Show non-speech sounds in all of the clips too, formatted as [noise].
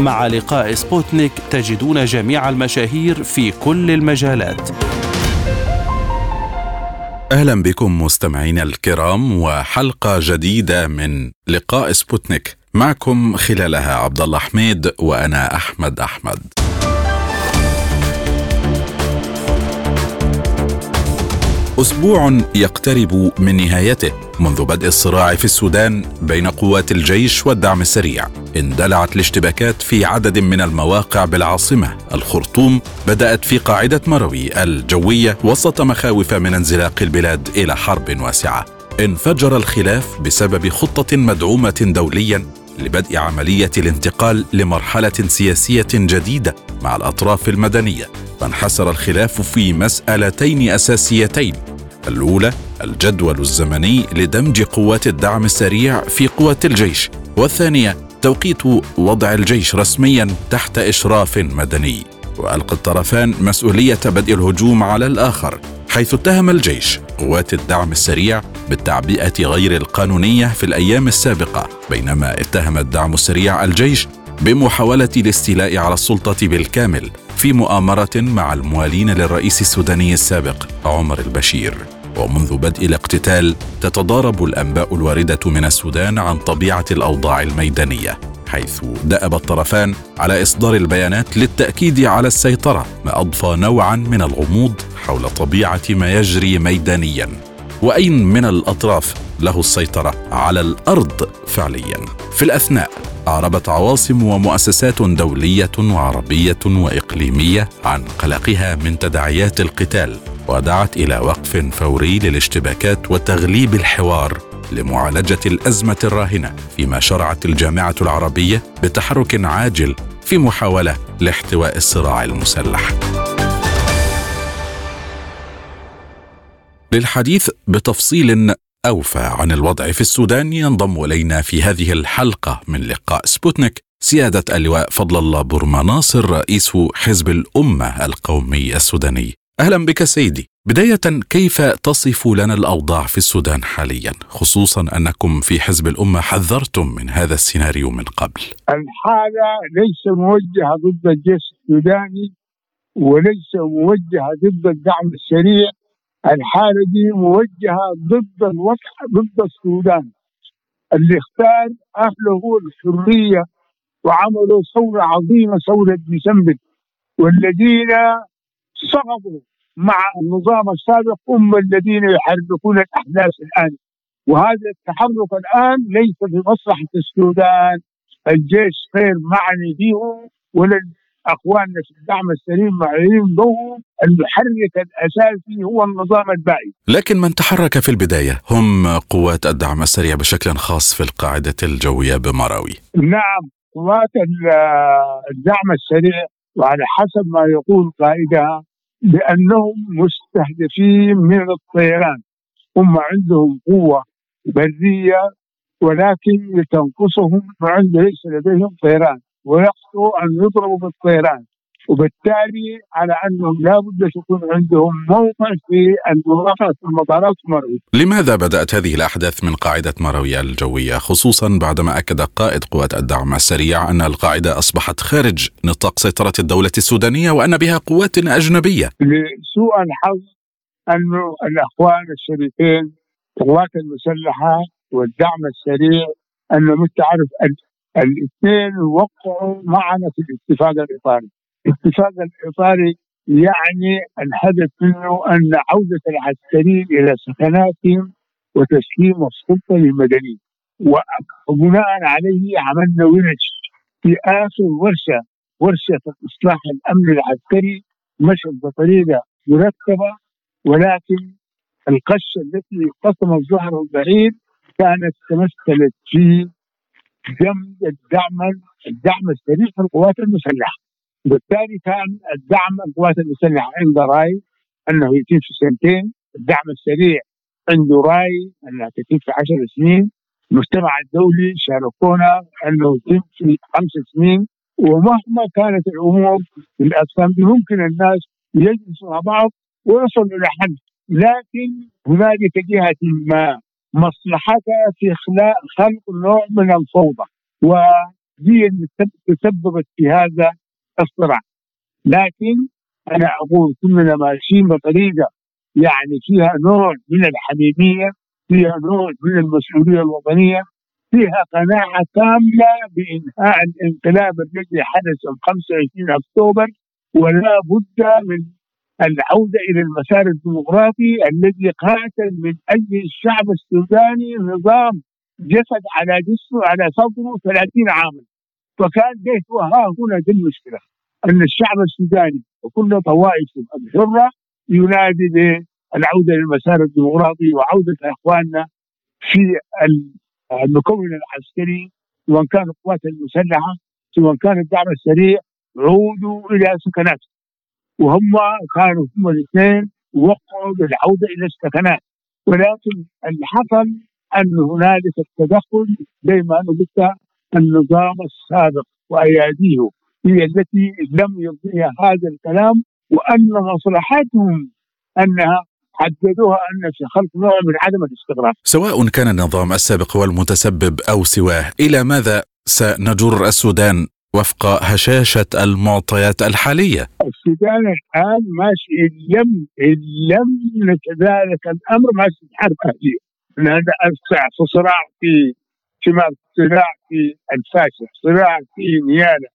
مع لقاء سبوتنيك تجدون جميع المشاهير في كل المجالات. أهلا بكم مستمعينا الكرام وحلقة جديدة من لقاء سبوتنيك. معكم خلالها عبد الله حميد وأنا أحمد أحمد. أسبوع يقترب من نهايته منذ بدء الصراع في السودان بين قوات الجيش والدعم السريع. اندلعت الاشتباكات في عدد من المواقع بالعاصمة. الخرطوم بدأت في قاعدة مروي الجوية وسط مخاوف من انزلاق البلاد إلى حرب واسعة. انفجر الخلاف بسبب خطة مدعومة دوليا. لبدء عملية الانتقال لمرحلة سياسية جديدة مع الأطراف المدنية فانحسر الخلاف في مسألتين أساسيتين. الأولى الجدول الزمني لدمج قوات الدعم السريع في قوات الجيش. والثانية توقيت وضع الجيش رسميا تحت إشراف مدني. وألقى الطرفان مسؤولية بدء الهجوم على الآخر. حيث اتهم الجيش قوات الدعم السريع بالتعبئة غير القانونية في الأيام السابقة بينما اتهم الدعم السريع الجيش بمحاولة الاستيلاء على السلطة بالكامل في مؤامرة مع الموالين للرئيس السوداني السابق عمر البشير. ومنذ بدء الاقتتال تتضارب الأنباء الواردة من السودان عن طبيعة الأوضاع الميدانية. حيث دأب الطرفان على إصدار البيانات للتأكيد على السيطرة ما أضفى نوعا من الغموض حول طبيعة ما يجري ميدانيا. وأين من الأطراف له السيطرة على الأرض فعليا؟ في الأثناء أعربت عواصم ومؤسسات دولية وعربية وإقليمية عن قلقها من تداعيات القتال ودعت إلى وقف فوري للاشتباكات وتغليب الحوار لمعالجة الأزمة الراهنة فيما شرعت الجامعة العربية بتحرك عاجل في محاولة لاحتواء الصراع المسلح. للحديث بتفصيل أوفى عن الوضع في السودان ينضم إلينا في هذه الحلقة من لقاء سبوتنيك سيادة اللواء فضل الله بورما ناصر رئيس حزب الأمة القومي السوداني. أهلا بك سيدي. بداية كيف تصف لنا الأوضاع في السودان حاليا؟ خصوصا أنكم في حزب الأمة حذرتم من هذا السيناريو من قبل. الحالة ليس موجهة ضد الجيش السوداني وليس موجهة ضد الدعم السريع. الحالة دي موجهة ضد الوضع ضد السودان. اللي اختار أهله الحرية وعملوا ثورة عظيمة ثورة ديسمبر والذين سقطوا مع النظام السابق هم الذين يحركون الأحداث الآن وهذا التحرك الآن ليس في مصلحة السودان الجيش غير معني فيه ولا اخواننا في الدعم السليم معينين به المحرك الأساسي هو النظام البائي. لكن من تحرك في البداية هم قوات الدعم السريع بشكل خاص في القاعدة الجوية بمراوي. نعم قوات الدعم السريع وعلى حسب ما يقول قائدها بانهم مستهدفين من الطيران. هم عندهم قوة بريه ولكن تنقصهم وعند ليس لديهم طيران. ويقصدوا أن يضربوا بالطيران. وبالتالي على أنهم لابد يكون عندهم موقع في المرافقه في المطارات مروي. لماذا بدأت هذه الأحداث من قاعدة مروي الجوية خصوصا بعدما أكد قائد قوات الدعم السريع أن القاعدة أصبحت خارج نطاق سيطرة الدولة السودانية وأن بها قوات أجنبية. لسوء الحظ انه الأخوان الشريفين القوات المسلحة والدعم السريع انه انت عارف الاثنين وقعوا معنا في الاتفاق الإطاري. الاتفاق الإطاري يعني الهدف منه أن عودة العسكريين إلى سكناتهم وتسليم السلطة للمدنيين وبناء عليه عملنا ورش في آخر ورشة ورشة إصلاح الأمن العسكري مشت بطريقة مرتبه ولكن القشه التي قسم الظهر البعيد كانت تمثلت في جنب الدعم الدعم السريع في القوات المسلحة. بالتالي كان الدعم القوات المسلحه عنده رأي أنه يتم في سنتين، الدعم السريع عنده رأي أنها تتم في 10 سنين، المجتمع الدولي شاركونا أنه يتم في خمس سنين. ومهما كانت الأمور في ممكن الناس يجلسوا مع بعض ويصلوا إلى حل لكن هنالك جهة ما مصلحتها في خلق نوع من الفوضى. اللي تسببت في هذا الصراع. لكن أنا أقول كلنا ماشيين بطريقة يعني فيها نوع من الحميمية فيها نوع من المسؤولية الوطنية فيها قناعة كامله بإنهاء الانقلاب الذي حدث يوم 25 أكتوبر ولا بد من العودة إلى المسار الديمقراطي الذي قاتل من أجل الشعب السوداني نظام جسد على جسمه على صدره 30 عاما. فكان به وها هنا دي المشكلة أن الشعب السوداني وكل طوائفه الحرة ينادي بالعودة للمسار الديمقراطي وعودة إخواننا في المكون العسكري سواء كان القوات المسلحة سواء كان الدعم السريع عودوا إلى سكناتهم. وهم كانوا هم الاثنين وقعوا بالعودة إلى السكنات. ولكن اللي حصل أن هنالك التدخل زي ما أنا قلت النظام السابق وأياديه هي التي لم يرضيها هذا الكلام وأن مصلحتهم أنها حددوها أن في خلق نوع من عدم الاستغراق. سواء كان النظام السابق هو المتسبب أو سواه، إلى ماذا سنجر السودان وفق هشاشة المعطيات الحالية السودان الآن ماشي إن لم إن لم كذلك الأمر ماشي حرب هذا أوسع في صراع في شمال صراع في الفاشل صراع في نيالا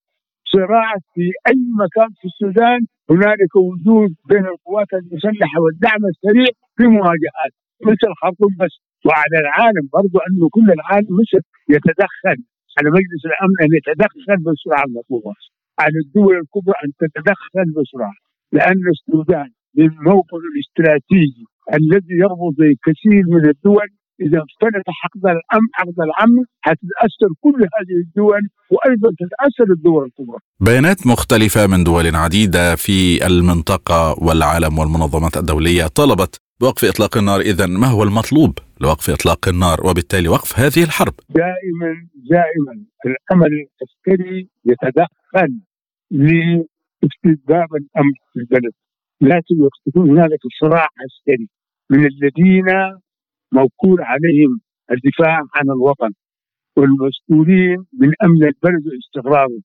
صراع في أي مكان في السودان هنالك وجود بين القوات المسلحة والدعم السريع في مواجهات مثل الخرطوم بس. وعلى العالم برضو أنه كل العالم مش يتدخل على مجلس الأمن أن يتدخل بسرعة المطلوبه على الدول الكبرى أن تتدخل بسرعة لأن السودان للموقع الاستراتيجي الذي يربط كثير من الدول إذا افترض عقد الامن عقد الامن حتتأثر كل هذه الدول وأيضا تتأثر الدول الكبرى. بيانات مختلفة من دول عديدة في المنطقة والعالم والمنظمات الدولية طلبت بوقف إطلاق النار. اذا ما هو المطلوب لوقف إطلاق النار؟ وبالتالي وقف هذه الحرب. دائما دائما العمل العسكري يتدخل لاستتباب الامن في البلد. لكن يكون هنالك صراع عسكري من الذين موكول عليهم الدفاع عن الوطن. والمسؤولين من أمن البلد واستقراره.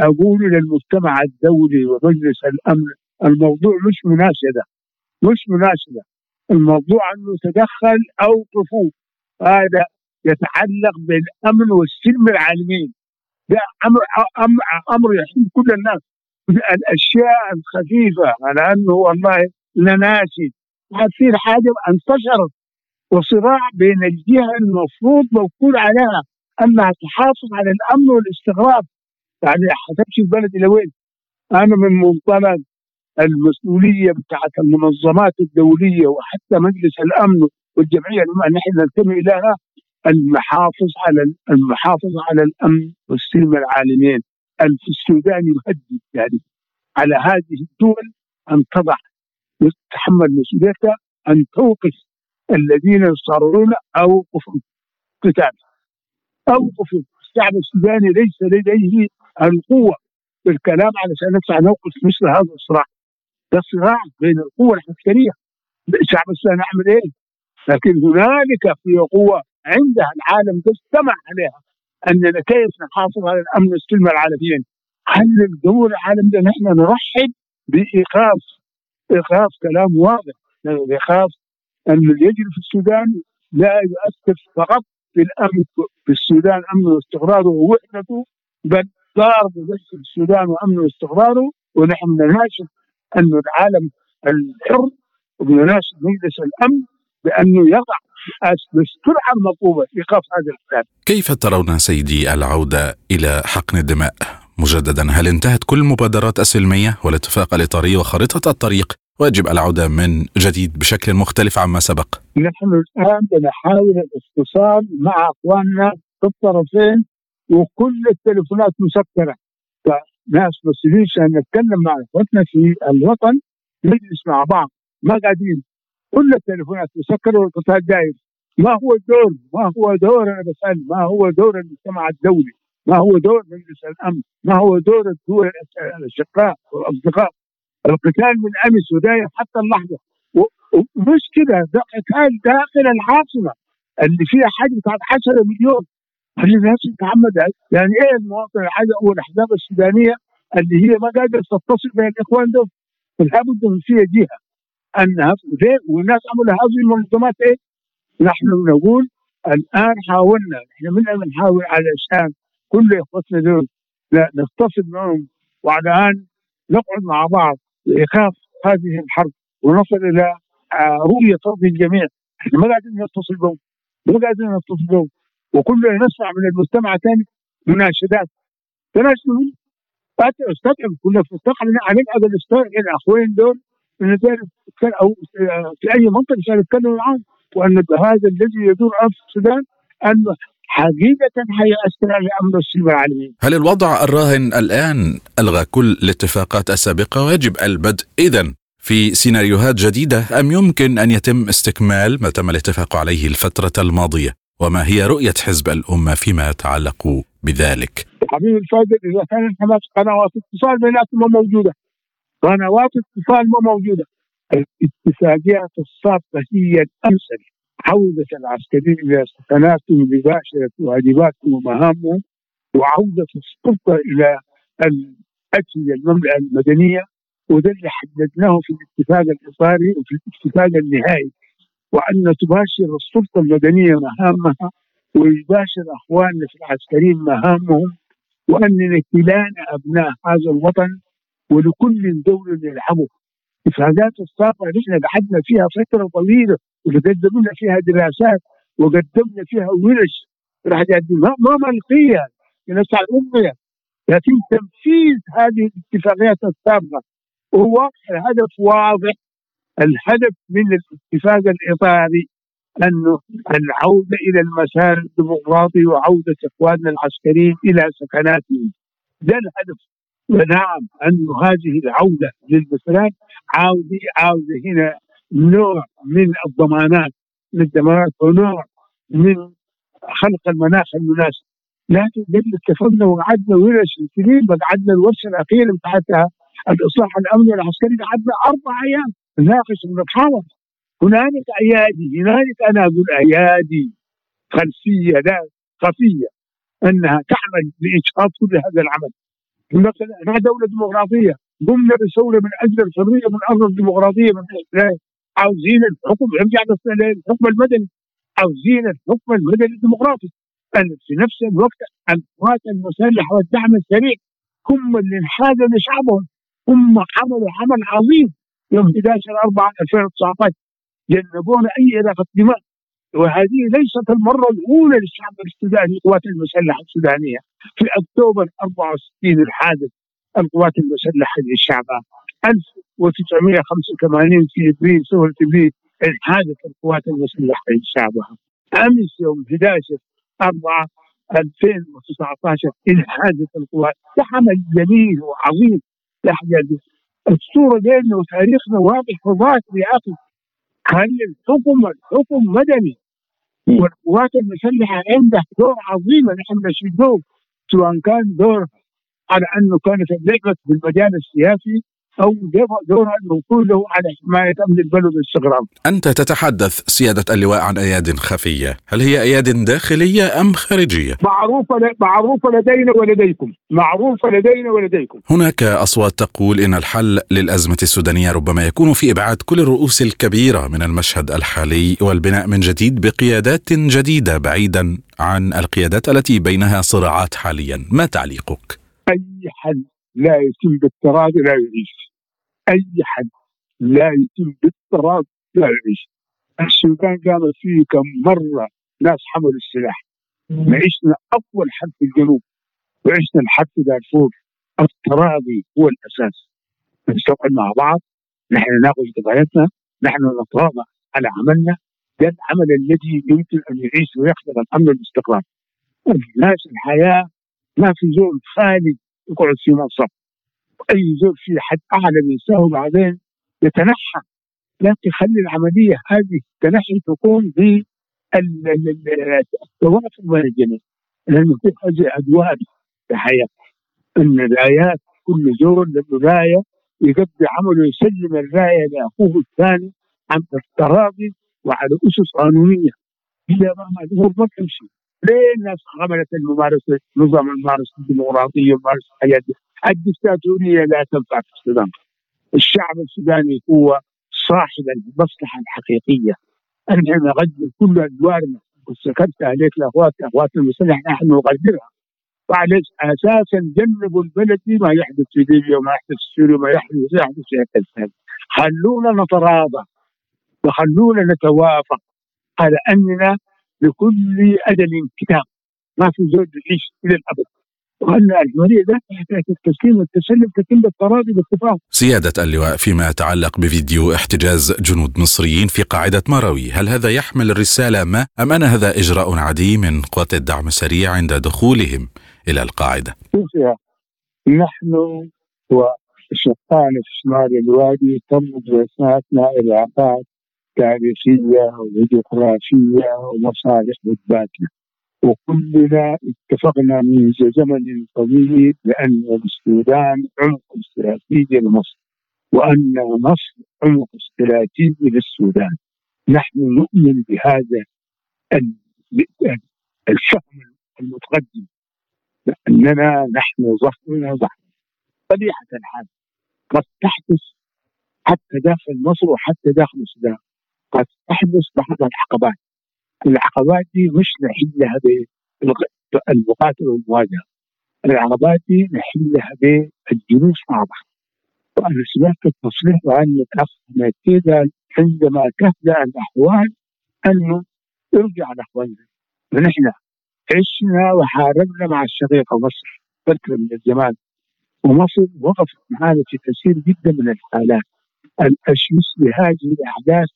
أقول للمجتمع الدولي ومجلس الأمن الموضوع مش مناشده مش مناسبة. الموضوع أنه تدخل اوقفوا هذا يتعلق بالأمن والسلم العالمين. ده أمر أمر أمر يحل كل الناس. الأشياء الخفيفة على أنه والله ناسي. في حاجة أنتشرت. وصراع بين الجهة المفروض موكول عليها انها تحافظ على الأمن والاستقرار يعني حتمشي البلد إلى وين؟ أنا من منطلق المسؤولية بتاعت المنظمات الدولية وحتى مجلس الأمن والجمعية اللي نحن ننتمي إليها المحافظ على المحافظ على الأمن والسلم العالمين السودان يهدد يعني على هذه الدول أن تضع تتحمل مسؤوليتها أن توقف الذين يصارعون اوقفوا قتال. اوقفوا الشعب السوداني ليس لديه القوة بالكلام علشان ندفع نوقف مثل هذا الصراع. ده صراع بين القوى العسكرية. الشعب السوداني يعمل إيه؟ لكن هنالك في قوة عندها العالم تستمع عليها اننا كيف نحافظ على الأمن والسلم العالميين. هل الدول العالم ده نحن نرحب بايقاف إيقاف كلام واضح إيقاف اللي يجري في السودان لا يؤثر فقط في الأمن في السودان امن واستقراره ووحدته بل ضار في السودان وامن واستقراره ونحن نناشد أن العالم الحر وبيناشد مجلس الأمن بأنه يضع بالسرعة المطلوبة إيقاف هذا القتال كيف ترون سيدي العودة إلى حقن الدماء؟ مجددا هل انتهت كل المبادرات السلمية والاتفاق الإطاري وخريطة الطريق؟ ويجب العودة من جديد بشكل مختلف عما سبق. نحن الآن بنحاول الاتصال مع أخواننا في الطرفين وكل التليفونات مسكرة. ناس مسؤولين عشان نتكلم مع أخوتنا في الوطن نجلس مع بعض. ما قاعدين؟ كل التليفونات مسكرة والقتال داير. ما هو الدور ما هو دور أنا بسال ما هو دور المجتمع الدولي؟ ما هو دور مجلس الأمن؟ ما هو دور الدول الأشقاء والأصدقاء؟ القتال من أمس وداير حتى اللحظة. ومش كده ده قتال داخل العاصمة اللي فيها حجم بتاعت 10 مليون. اللي الناس تتعمد يعني إيه المواطن العادي أو الاحزاب السودانية اللي هي ما قادرة تتصل بين الإخوان دول لابد من فيها جهة. أنها والناس عملوا هذه المنظمات إيه؟ نحن نقول الآن حاولنا إحنا من بنحاول علشان كل إخوتنا دول نتصل معهم وعلى أن نقعد مع بعض. لايقاف هذه الحرب ونصل إلى آه، رؤية ترضي الجميع. إحنا ما قاعدين نتصل بهم ما قاعدين نتصل بهم. وكلنا نسمع من المجتمع ثاني مناشدات. تناشدوا استدعم كنا في استقعد هنقعد نستوعب الاخوين دول أو في أي منطقة عشان نتكلم معاهم. وأن هذا الذي يدور في السودان انه حقيقة هيأثر على أمن السلم العالمي هل الوضع الراهن الآن ألغى كل الاتفاقات السابقة؟ ويجب البدء إذا في سيناريوهات جديدة. أم يمكن أن يتم استكمال ما تم الاتفاق عليه الفترة الماضية؟ وما هي رؤية حزب الأمة فيما يتعلق بذلك؟ حبيبي الفاضل إذا كانت هناك قنوات اتصال بيناتهم موجودة. قنوات اتصال ما موجودة. الاتفاقيات الصادقة هي الأمثل عودة العسكريين إلى سكناتهم لباشرة واجباتهم ومهامهم وعودة السلطة إلى الأجهزة المدنية وده اللي حددناه في الاتفاق الإطاري وفي الاتفاق النهائي. وأن تباشر السلطة المدنية مهامها ويباشر أخواننا في العسكريين مهامهم وأننا كلانا أبناء هذا الوطن ولكل دور يلعبه اتفاقات الطاقة نحن قعدنا فيها فترة طويلة وقدمنا فيها دراسات وقدمنا فيها ورش راح ما ما منقية نسعى الأمية لكن تنفيذ هذه الاتفاقيات السابقة وهو الهدف واضح. الهدف من الاتفاق الإطاري أنه العودة إلى المسار الديمقراطي وعودة إخواننا العسكريين إلى سكناتهم. ده الهدف. ونعم أن هذه العودة للمسرات عودة عودة هنا نوع من الضمانات الضمانات ونوع من خلق المناخ المناسب. لكن قبل اتفقنا وقعدنا ورش سنين قعدنا الورشة الأخيرة بتاعتها الإصلاح الأمني والعسكري قعدنا أربع أيام نناقش ونتحاور. هنالك أيادي هنالك أنا أقول أيادي خلفية لا خفية أنها تعمل لاجهاض كل هذا العمل. نحن دولة ديمقراطية قمنا بثوره من أجل الحرية من أجل الديمقراطيه من عاوزين الحكم يرجع للحكم المدني عاوزين الحكم المدني الديمقراطي. في نفس الوقت القوات المسلحة والدعم السريع هم اللي انحازوا لشعبهم هم عملوا عمل عظيم يوم 11 4 2019 جنبونا أي إضافة دماء. وهذه ليست المرة الأولى للشعب السوداني القوات المسلحة السودانية. في أكتوبر 64 الحادث القوات المسلحة للشعب 1985 في ابريل سوره ابريل انحازت القوات المسلحة لشعبها أمس يوم 11 4 2019 انحازت القوات ده عمل جميل وعظيم يحدث الصورة بيننا وتاريخنا واضح وظاهر يا أخي. هل الحكم الحكم مدني؟ والقوات المسلحة عندها دور عظيم نحن نشيدوه سواء كان دور على أنه كانت اللعبه في المجال السياسي أو دورها الموصول له على حماية أمن البلد والاستقرار. أنت تتحدث سيادة اللواء عن أياد خفية، هل هي أياد داخلية أم خارجية؟ معروفة معروفة لدينا ولديكم، معروفة لدينا ولديكم. هناك أصوات تقول إن الحل للأزمة السودانية ربما يكون في إبعاد كل الرؤوس الكبيرة من المشهد الحالي والبناء من جديد بقيادات جديدة بعيدا عن القيادات التي بينها صراعات حاليا، ما تعليقك؟ أي حل لا يتم بالتراضي لا يعيش أي حد لا يتم بالتراضي لا يعيش. السودان قامت فيه كم مرة ناس حملوا السلاح. عشنا اول حرب في الجنوب وعشنا الحرب في دارفور. التراضي هو الأساس. نستقعد مع بعض نحن نناقش قضايانا نحن نتراضى على عملنا. ده العمل الذي يمكن أن يعيش ويخلق الأمن والاستقرار. الناس الحياة ما في زول خالد يقعد في منصب. اي زول في حد أعلى من يساوي بعدين يتنحى. لكن خلي العملية هذه التنحي تكون ب التوافق بين الجميع. لأنه في هذه ادوار في الحياة إن الرايات كل زول له راية يقضي عمله يسلم الراية لأخوه الثاني عن التراضي وعلى أسس قانونية. هي ما الأمور ما تمشي. ليه الناس عملت الممارسة؟ نظام الممارسة الديمقراطية وممارسه الحياة الدكتاتوريه لا تنفع في السودان. الشعب السوداني هو صاحب المصلحة الحقيقية. نحن نقدم كل ادوارنا وسكبت عليك الاخوات أخوات المسلح نحن نقدرها وعلى أساسا جنبوا البلدي ما يحدث في ليبيا وما يحدث في سوريا وما يحدث يحدث في افغانستان خلونا نتراضى وخلونا نتوافق على أننا لكل أجل كتاب. ما في زوج يعيش إلى الأبد. وأن العملية ذات حكايه التسليم والتسلم تتم بالتراضي بالتفاهم. سيادة اللواء فيما يتعلق بفيديو احتجاز جنود مصريين في قاعدة مروي، هل هذا يحمل رسالة ما أم أن هذا إجراء عادي من قوات الدعم السريع عند دخولهم إلى القاعدة؟ نحن وشقان في شمال الوادي تم دراساتنا إلى تاريخية وديمقراطية ومصالح بتباتنا وكلنا اتفقنا من زمن طويل بأن السودان عمق استراتيجي لمصر وأن مصر عمق استراتيجي للسودان. نحن نؤمن بهذا الفهم المتقدم لأننا نحن ظهرنا ظهر طبيعة الحال قد تحدث حتى داخل مصر وحتى داخل السودان قد تحدث بعض العقبات. العقبات دي مش نحلها بالمقاتله والمواجهة. العقبات دي نحلها بالجلوس مع بعض. وأنا سمعت التصريح عن الاخ عندما تهدأ الأحوال انه ارجع لاخواننا ونحن عشنا وحاربنا مع الشقيقه مصر. فتره من الزمان. ومصر وقفت معنا في كثير جدا من الحالات. مثل هذه الأحداث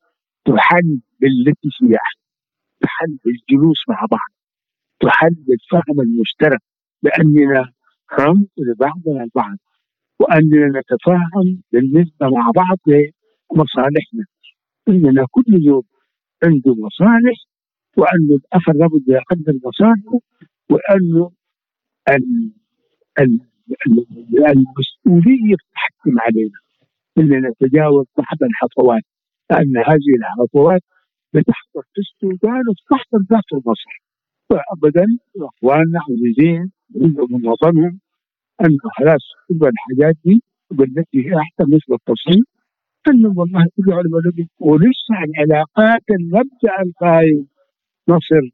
تحل بالاتفاق تحل بالجلوس مع بعض. تحل بالفهم المشترك بأننا عمق لبعضنا البعض وأننا نتفاهم بالنسبة مع بعض لمصالحنا. إننا كل يوم عنده مصالح وأنه الآخر لابد يقدم مصالحه وأنه المسؤولية تحكم علينا. إننا نتجاوز بعض الخطوات لأن هذه الخطوات بتحصل في السودان وبتحصل داخل مصر فابدا اخواننا عزيزين من وطنهم انه خلاص كل الحاجات دي بالتي هي أحسن مثل التصعيد انه والله على بلدهم ولسه العلاقات المبدأ القائم. مصر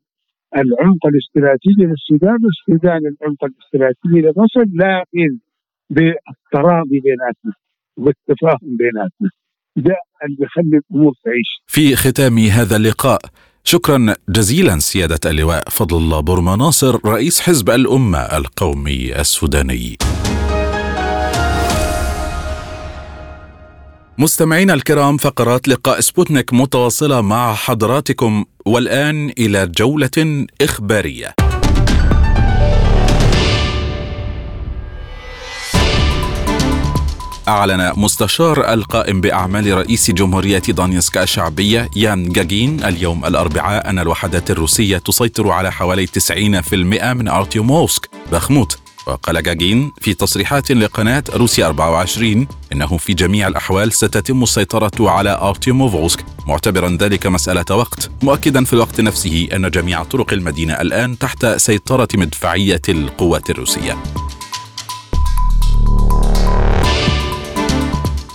العمق الاستراتيجي للسودان والسودان العمق الاستراتيجي لمصر لكن بالتراضي بيناتنا والتفاهم بيناتنا. ده اللي بيخلي الأمور تعيش. في ختام هذا اللقاء شكرا جزيلا سيادة اللواء فضل الله بورما ناصر رئيس حزب الأمة القومي السوداني. مستمعينا الكرام فقرات لقاء سبوتنيك متواصلة مع حضراتكم والآن إلى جولة إخبارية. أعلن مستشار القائم بأعمال رئيس جمهورية دونيسكا الشعبية يان جاجين اليوم الأربعاء أن الوحدات الروسية تسيطر على حوالي 90% من أرتيوموسك بخموت. وقال جاجين في تصريحات لقناة روسيا 24 إنه في جميع الأحوال ستتم السيطرة على أرتيوموفسك معتبرا ذلك مسألة وقت مؤكدا في الوقت نفسه أن جميع طرق المدينة الآن تحت سيطرة مدفعية القوات الروسية.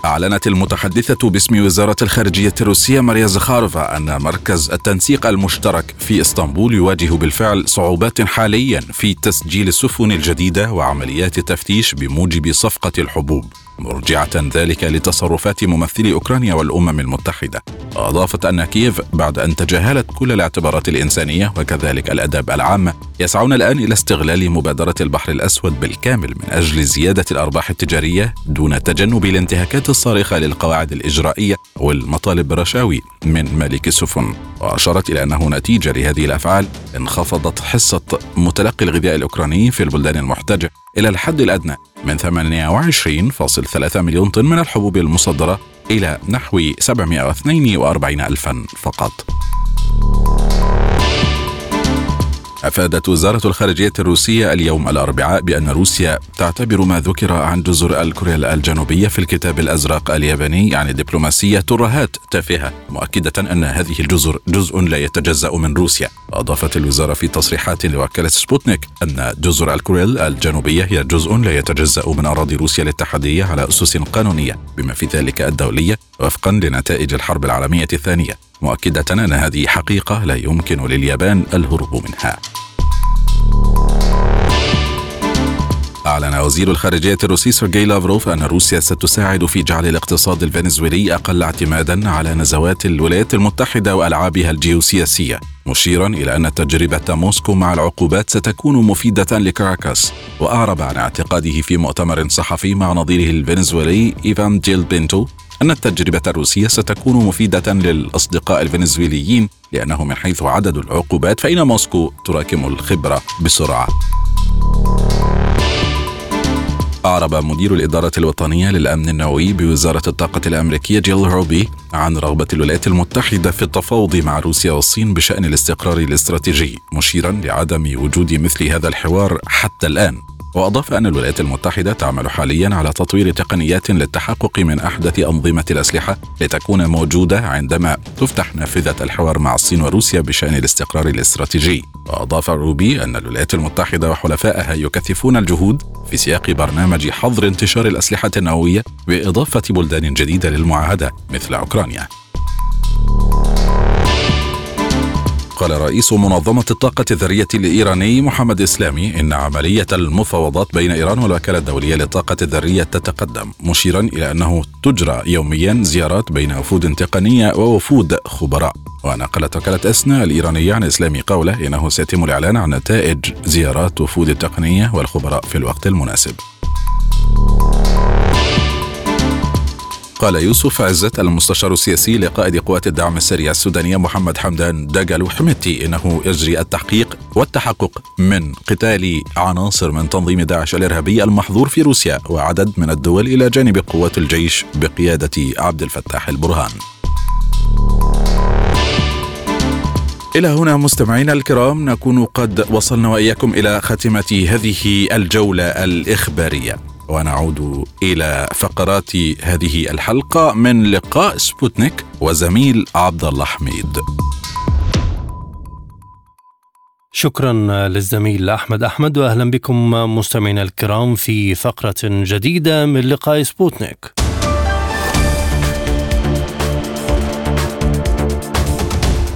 أعلنت المتحدثة باسم وزارة الخارجية الروسية ماريا زخارفا أن مركز التنسيق المشترك في إسطنبول يواجه بالفعل صعوبات حاليا في تسجيل السفن الجديدة وعمليات التفتيش بموجب صفقة الحبوب. مرجعة ذلك لتصرفات ممثلي أوكرانيا والأمم المتحدة. أضافت أن كييف بعد أن تجاهلت كل الاعتبارات الإنسانية وكذلك الأداب العامة يسعون الآن إلى استغلال مبادرة البحر الأسود بالكامل من أجل زيادة الأرباح التجارية دون تجنب الانتهاكات الصارخة للقواعد الإجرائية والمطالب بالرشاوي من مالك السفن وأشارت إلى أنه نتيجة لهذه الأفعال انخفضت حصة متلقي الغذاء الأوكراني في البلدان المحتجة إلى الحد الأدنى. من 28.3 مليون طن من الحبوب المصدرة إلى نحو 742 ألفا فقط. أفادت وزارة الخارجية الروسية اليوم الأربعاء بأن روسيا تعتبر ما ذكر عن جزر الكوريل الجنوبية في الكتاب الأزرق الياباني يعني دبلوماسية ترهات تافهة مؤكدة أن هذه الجزر جزء لا يتجزأ من روسيا. أضافت الوزارة في تصريحات لوكالة سبوتنيك أن جزر الكوريل الجنوبية هي جزء لا يتجزأ من أراضي روسيا الاتحادية على أسس قانونية بما في ذلك الدولية وفقا لنتائج الحرب العالمية الثانية. مؤكدة أن هذه حقيقة لا يمكن لليابان الهروب منها. أعلن وزير الخارجية الروسي سيرجي لافروف أن روسيا ستساعد في جعل الاقتصاد الفنزويلي أقل اعتمادا على نزوات الولايات المتحدة وألعابها الجيوسياسية مشيرا إلى أن تجربة موسكو مع العقوبات ستكون مفيدة لكاراكاس وأعرب عن اعتقاده في مؤتمر صحفي مع نظيره الفنزويلي إيفان جيل بينتو أن التجربة الروسية ستكون مفيدة للأصدقاء الفنزويليين لأنه من حيث عدد العقوبات فإن موسكو تراكم الخبرة بسرعة. أعرب مدير الإدارة الوطنية للأمن النووي بوزارة الطاقة الأمريكية جيل روبي عن رغبة الولايات المتحدة في التفاوض مع روسيا والصين بشأن الاستقرار الاستراتيجي مشيرا لعدم وجود مثل هذا الحوار حتى الآن. وأضاف أن الولايات المتحدة تعمل حاليا على تطوير تقنيات للتحقق من أحدث أنظمة الأسلحة لتكون موجودة عندما تفتح نافذة الحوار مع الصين وروسيا بشأن الاستقرار الاستراتيجي. وأضاف روبي أن الولايات المتحدة وحلفائها يكثفون الجهود في سياق برنامج حظر انتشار الأسلحة النووية بإضافة بلدان جديدة للمعاهدة مثل أوكرانيا. قال رئيس منظمة الطاقة الذرية الإيراني محمد إسلامي إن عملية المفاوضات بين إيران والوكالة الدولية للطاقة الذرية تتقدم مشيرا إلى أنه تجرى يوميا زيارات بين وفود تقنية ووفود خبراء. ونقلت وكالة أسنا الإيرانية عن إسلامي قوله إنه سيتم الإعلان عن نتائج زيارات وفود التقنية والخبراء في الوقت المناسب. قال يوسف عزت المستشار السياسي لقائد قوات الدعم السريع السودانية محمد حمدان داغالو حميتي إنه يجري التحقيق والتحقق من قتال عناصر من تنظيم داعش الإرهابي المحظور في روسيا وعدد من الدول إلى جانب قوات الجيش بقيادة عبد الفتاح البرهان. إلى هنا مستمعينا الكرام نكون قد وصلنا وإياكم إلى خاتمة هذه الجولة الإخبارية ونعود إلى فقرات هذه الحلقة من لقاء سبوتنيك وزميل عبد الله حميد. شكرا للزميل أحمد أحمد واهلا بكم مستمعينا الكرام في فقرة جديدة من لقاء سبوتنيك.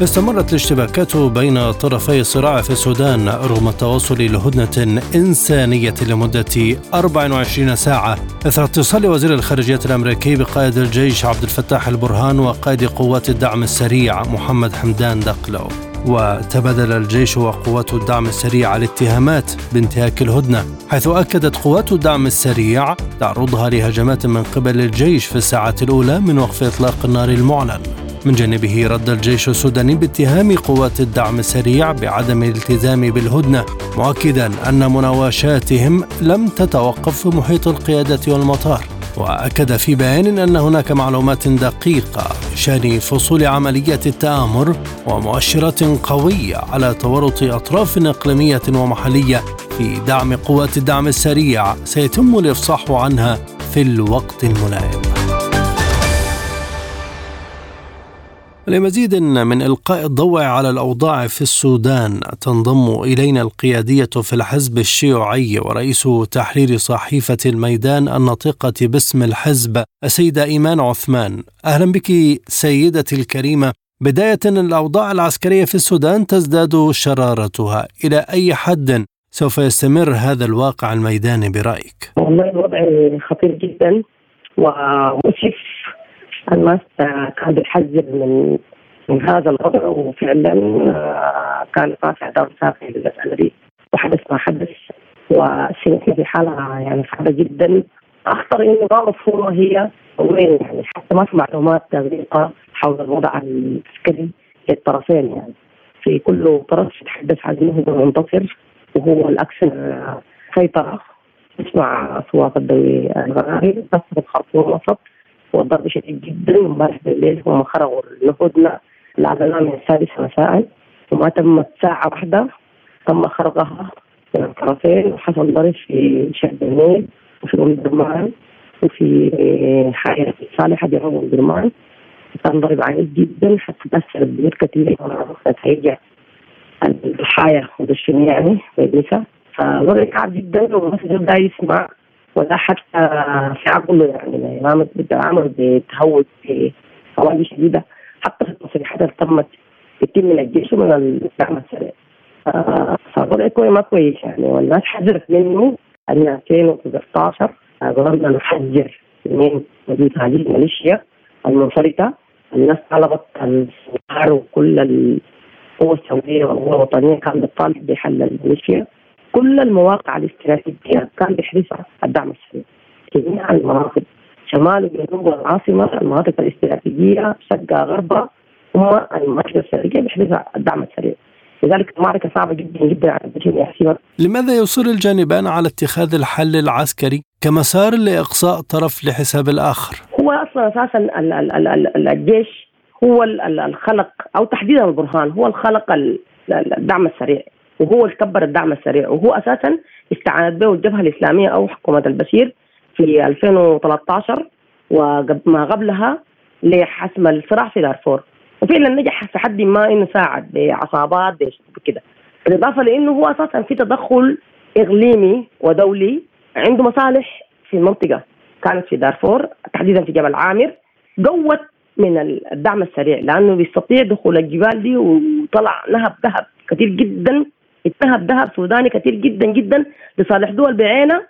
استمرت الاشتباكات بين طرفي الصراع في السودان رغم التوصل لهدنة إنسانية لمدة 24 ساعة. إثر اتصال وزير الخارجية الأمريكي بقائد الجيش عبد الفتاح البرهان وقائد قوات الدعم السريع محمد حمدان دقلو وتبادل الجيش وقوات الدعم السريع الاتهامات بانتهاك الهدنة حيث أكدت قوات الدعم السريع تعرضها لهجمات من قبل الجيش في الساعات الأولى من وقف إطلاق النار المعلن. من جانبه رد الجيش السوداني باتهام قوات الدعم السريع بعدم الالتزام بالهدنة مؤكدا أن مناوشاتهم لم تتوقف في محيط القيادة والمطار. وأكد في بيان أن هناك معلومات دقيقة بشأن فصول عمليه التآمر ومؤشرات قوية على تورط أطراف إقليمية ومحلية في دعم قوات الدعم السريع سيتم الإفصاح عنها في الوقت الملائم لمزيد من إلقاء الضوء على الأوضاع في السودان تنضم إلينا القيادية في الحزب الشيوعي ورئيس تحرير صحيفة الميدان الناطقة باسم الحزب السيدة إيمان عثمان. أهلا بك سيدتي الكريمة. بداية الأوضاع العسكرية في السودان تزداد شرارتها. إلى أي حد سوف يستمر هذا الواقع الميداني برأيك؟ والله الوضع خطير جدا ومؤسف الناس كان بيحذر من من هذا الوضع وفعلا كان رافع دور ساقي للمساله دي وحدث ما حدث وسنتنا في حالة يعني صعبة جدا. أخطر إنه ما مفهومه هي وين يعني حتى ما في معلومات دقيقة حول الوضع العسكري للطرفين يعني. في كل طرف يتحدث عن إنه هو منتصر وهو الأكثر سيطرة. نسمع أصوات الدوري الغنائي بس في الخرطوم الوسط والضرب شديد جدا امبارح بالليل هم خرجوا الهدنه العملية من السادسه مساء وما تمت ساعه واحدة تم خرقها من الطرفين وحصل ضرب في شهر النيل وفي ام الدرمان وفي حائرة صالحة جنوب الدرمان كان ضرب عنيف جدا حتى تأثر بيوت كثير نتائج الضحايا ودشين يعني بالنساء فوضع كعب جدا في دا يسمع ولا حتى في عقله يعني ما بتعامل بتهود في حوادث شديدة. حتى في التصريحات اللي تمت كثير من الجيش ومن الدعم السريع فوضع كويس ما كويس يعني. والناس حذرت منه. ان 2019 قررنا نحذر من وجود هذه الميليشيا المنفرطه الناس طلبت الصغار وكل القوى السعودية والقوى الوطنية. كانت بتطالب بحل الميليشيا كل المواقع الاستراتيجية كان بيحرسها الدعم السريع جميع المناطق. شمال وجنوب العاصمه المناطق الاستراتيجية شرقها غربها هم المناطق الاستراتيجية بيحرسها الدعم السريع لذلك المعركة صعبة جدا جدا على الجيش يا لماذا يصر الجانبان على اتخاذ الحل العسكري كمسار لإقصاء طرف لحساب الآخر؟ هو أصلا أساسا الجيش هو الخلق أو تحديدا البرهان هو الخلق الدعم السريع. وهو اللي كبر الدعم السريع. وهو أساسا استعانت به الجبهة الإسلامية أو حكومة البشير في 2013 وما قبلها لحسم الصراع في دارفور. وفعلا نجح في حد ما إنه ساعد بعصابات بكده. بالإضافة لإنه هو أساسا في تدخل إقليمي ودولي عنده مصالح في المنطقة. كانت في دارفور تحديدا في جبل عامر. قوت من الدعم السريع لأنه بيستطيع دخول الجبال دي وطلع نهب ذهب كثير جدا. اتهب ذهب سوداني كثير جدا جدا لصالح دول بعينه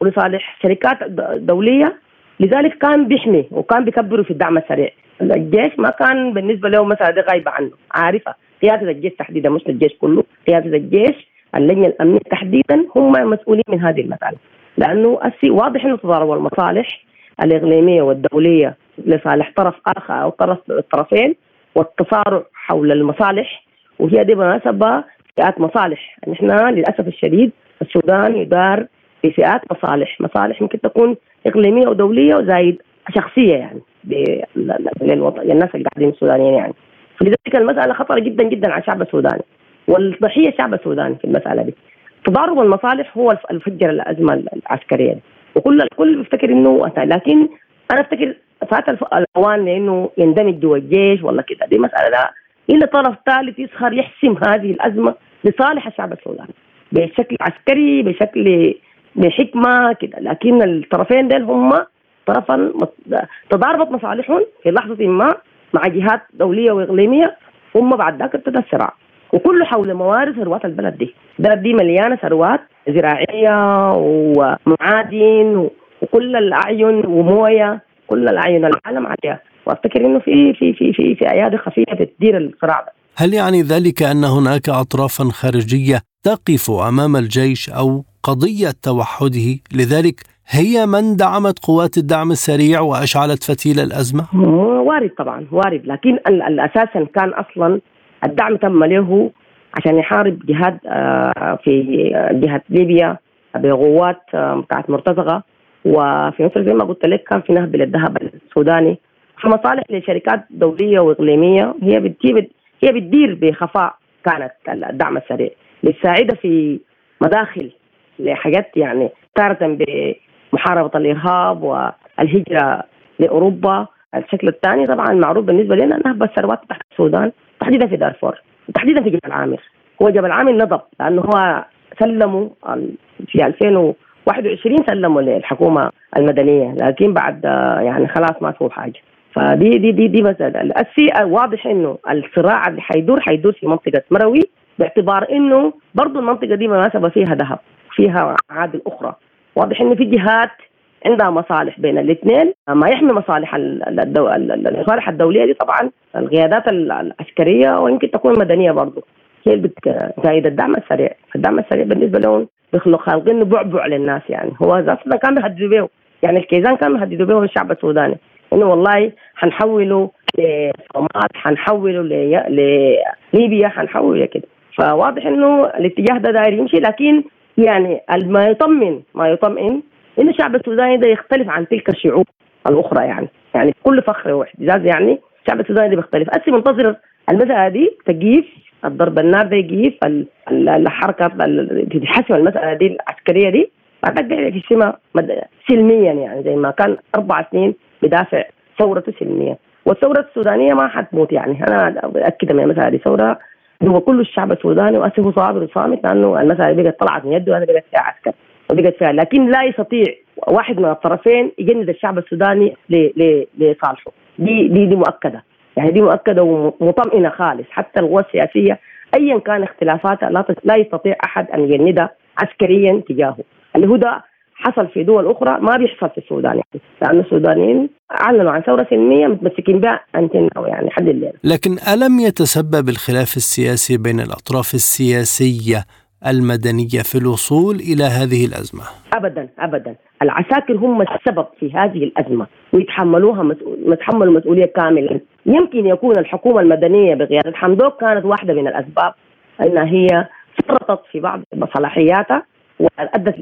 ولصالح شركات دولية. لذلك كان بيحمي وكان بيكبروا في الدعم السريع. الجيش ما كان بالنسبة له مساله دي غايبة عنه. عارفة؟ قيادة الجيش تحديدا مش الجيش كله. قيادة الجيش اللجنة الأمنية تحديدا هم مسؤولين من هذه المسألة. لأنه أسي واضح إنه تضارب المصالح الإقليمية والدولية لصالح طرف آخر أو طرف الطرفين والتصارع حول المصالح وهي دي مناسبة فئات مصالح. نحن للأسف الشديد السودان يدار بفئات مصالح. مصالح ممكن تكون إقليمية ودولية وزايد شخصية يعني للوطن للناس اللي قاعدين السودانيين يعني. فلذلك المسألة خطرة جدا جدا على الشعب السوداني والضحية الشعب السوداني في المسألة دي. تضارب المصالح هو الفجر الأزمة العسكرية دي. وكل الكل بيفتكر إنه لكن أنا أفتكر فات الأوان لأنه يندمج جوا الجيش ولا كده. دي مسألة لا الا طرف ثالث يسخر يحسم هذه الأزمة لصالح الشعب السوداني بشكل عسكري بشكل بحكمة كده. لكن الطرفين دول هم طرفا تضاربت مصالحهم في لحظة ما مع جهات دولية وإقليمية. ثم بعد ذاك ابتدى الصراع. وكله حول موارد ثروات البلد دي. البلد دي مليانة ثروات زراعية ومعادن وكل الأعين وموية. كل الأعين. العالم عليها. وافتكر إنه في في في في في أيادي خفية بتدير الصراع ده هل يعني ذلك أن هناك اطرافا خارجية تقف أمام الجيش أو قضية توحده؟ لذلك هي من دعمت قوات الدعم السريع وأشعلت فتيل الأزمة؟ وارد طبعا وارد لكن أساسا كان أصلا الدعم تم له عشان يحارب جهاد آه، في جهة ليبيا بقوات آه، بتاعت مرتزقة. وفي مصر زي ما قلت لك كان في نهب للذهب السوداني. في مصالح لشركات دولية وإقليمية هي بتجيب هي بتدير بخفاء كانت الدعم السريع. لتساعدها في مداخل لحاجات يعني تارة بمحاربة الإرهاب والهجرة لأوروبا. الشكل الثاني طبعا معروف بالنسبة لنا نهب الثروات تحت السودان تحديدا في دارفور تحديدا في جبل عامر. هو جبل عامر نضب لأنه هو سلموا في 2021 سلموا للحكومة المدنية لكن بعد يعني خلاص ما سووا حاجة. فدي دي دي دي مسألة السي واضح إنه الصراع اللي حيدور حيدور في منطقة مروي باعتبار إنه برضه المنطقة دي مناسبة فيها ذهب فيها معادن أخرى. واضح إنه في جهات عندها مصالح بين الاثنين. ما يحمي مصالح. المصالح الدولية دي طبعا القيادات العسكرية ويمكن تكون مدنية برضه هي اللي الدعم السريع. الدعم السريع بالنسبة لهم بيخلق خالقين بعبع للناس يعني. هو أصلا كان بيهددوا به يعني الكيزان كان بيهددوا به الشعب السوداني. إنه والله حنحوله لصومال حنحوله لليبيا حنحوله كده. فواضح إنه الاتجاه ده داير يمشي لكن يعني ما يطمن ما يطمئن إن الشعب السوداني ده يختلف عن تلك الشعوب الأخرى يعني. يعني كل فخر واحتجاج يعني الشعب السوداني ده بيختلف. أسي منتظر المساله دي تجيف الضرب النار ده يجيف الحركة تحسم المسألة دي العسكرية دي. بعد في السماء سلميا يعني زي ما كان أربع سنين بدافع ثورته سلميا والثورة السودانية ما حتموت يعني. أنا أتأكد من المساله دي ثورة هو كل الشعب السوداني وأسف صابر وصامت لأنه المساله بقت طلعت من يده وهذا بقت فيها عسكر وبقت فيها. لكن لا يستطيع واحد من الطرفين يجند الشعب السوداني لصالحه. دي دي دي مؤكدة. يعني دي مؤكدة ومطمئنة خالص. حتى القوى السياسية ايا كان اختلافاتها لا لا يستطيع أحد أن يجندها عسكريا تجاهه. اللي هو ده حصل في دول أخرى ما بيحصل في السودان يعني. لأن السودانيين اعلنوا عن ثورة سلميه متمسكين بها أنتن يعني حد الليل لكن ألم يتسبب الخلاف السياسي بين الأطراف السياسية المدنية في الوصول إلى هذه الأزمة؟ ابدا ابدا. العساكر هم السبب في هذه الأزمة. ويتحملوها مسؤول يتحملوا مسؤولية كاملة. يمكن يكون الحكومة المدنية بقياده حمدوك كانت واحدة من الأسباب. إنها هي فرطت في بعض صلاحياتها وأدت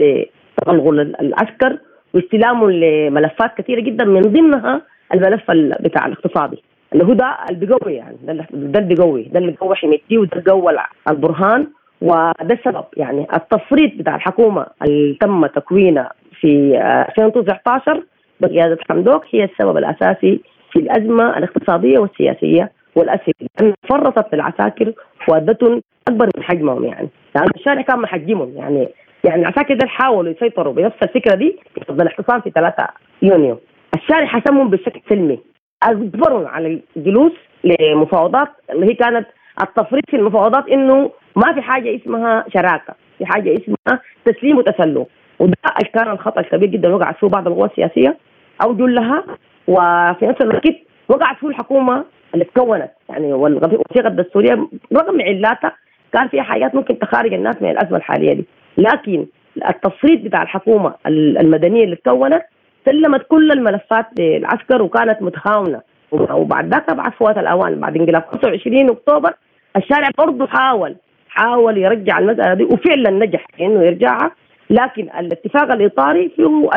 لتغلغل العسكر واستلامه لملفات كثيرة جدا من ضمنها الملف بتاع الاقتصادي. اللي هو ده اللي بيقوي يعني ده اللي بيقوي ده اللي بيقوي حميتي وده اللي قوى البرهان وده السبب يعني. التفريط بتاع الحكومة اللي تم تكوينها في 2019 بقيادة حمدوك هي السبب الأساسي في الأزمة الاقتصادية والسياسية والاساسيه لأن فرطت العساكر وأدتهم أكبر من حجمهم يعني. لأن يعني الشارع كان محجمهم يعني. يعني العساكر ده حاولوا يسيطروا بنفس الفكرة دي ضد الاعتصام في 3 يونيو. الشارع حسمهم بشكل سلمي. اجبرهم على الجلوس لمفاوضات اللي هي كانت التفريط في المفاوضات إنه ما في حاجة اسمها شراكة في حاجة اسمها تسليم وتسلم. وده كان الخطأ الكبير جدا وقعت فيه بعض القوى السياسية أو جلها. وفي نفس الوقت وقعت فيه الحكومة اللي تكونت. يعني والوثيقه الدستورية رغم علاتها كان فيها حاجات ممكن تخارج الناس من الأزمة الحالية دي. لكن التصريف بتاع الحكومة المدنية اللي تكونت سلمت كل الملفات للعسكر وكانت متخاونة. وبعد ذاك بعد فوات الأوان بعد انقلاب 25 أكتوبر الشارع برضه حاول حاول يرجع المسألة دي وفعلا نجح إنه يرجعها. لكن الاتفاق الإطاري فيه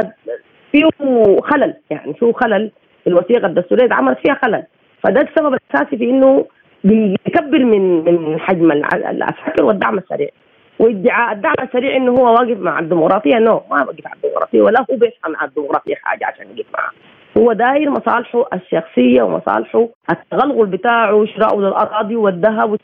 فيه خلل يعني فيه خلل. الوثيقة الدستورية عملت فيها خلل. فده السبب الأساسي في إنه بيكبر من من حجم العسكر والدعم السريع. وادعاء الدعم السريع إنه هو واقف مع الديمقراطية. نو ما واقف مع الديمقراطية ولا هو بيفهم مع الديمقراطية حاجة عشان يقف معها هو داير مصالحه الشخصية ومصالحه التغلغل بتاعه شراءه للأراضي والذهب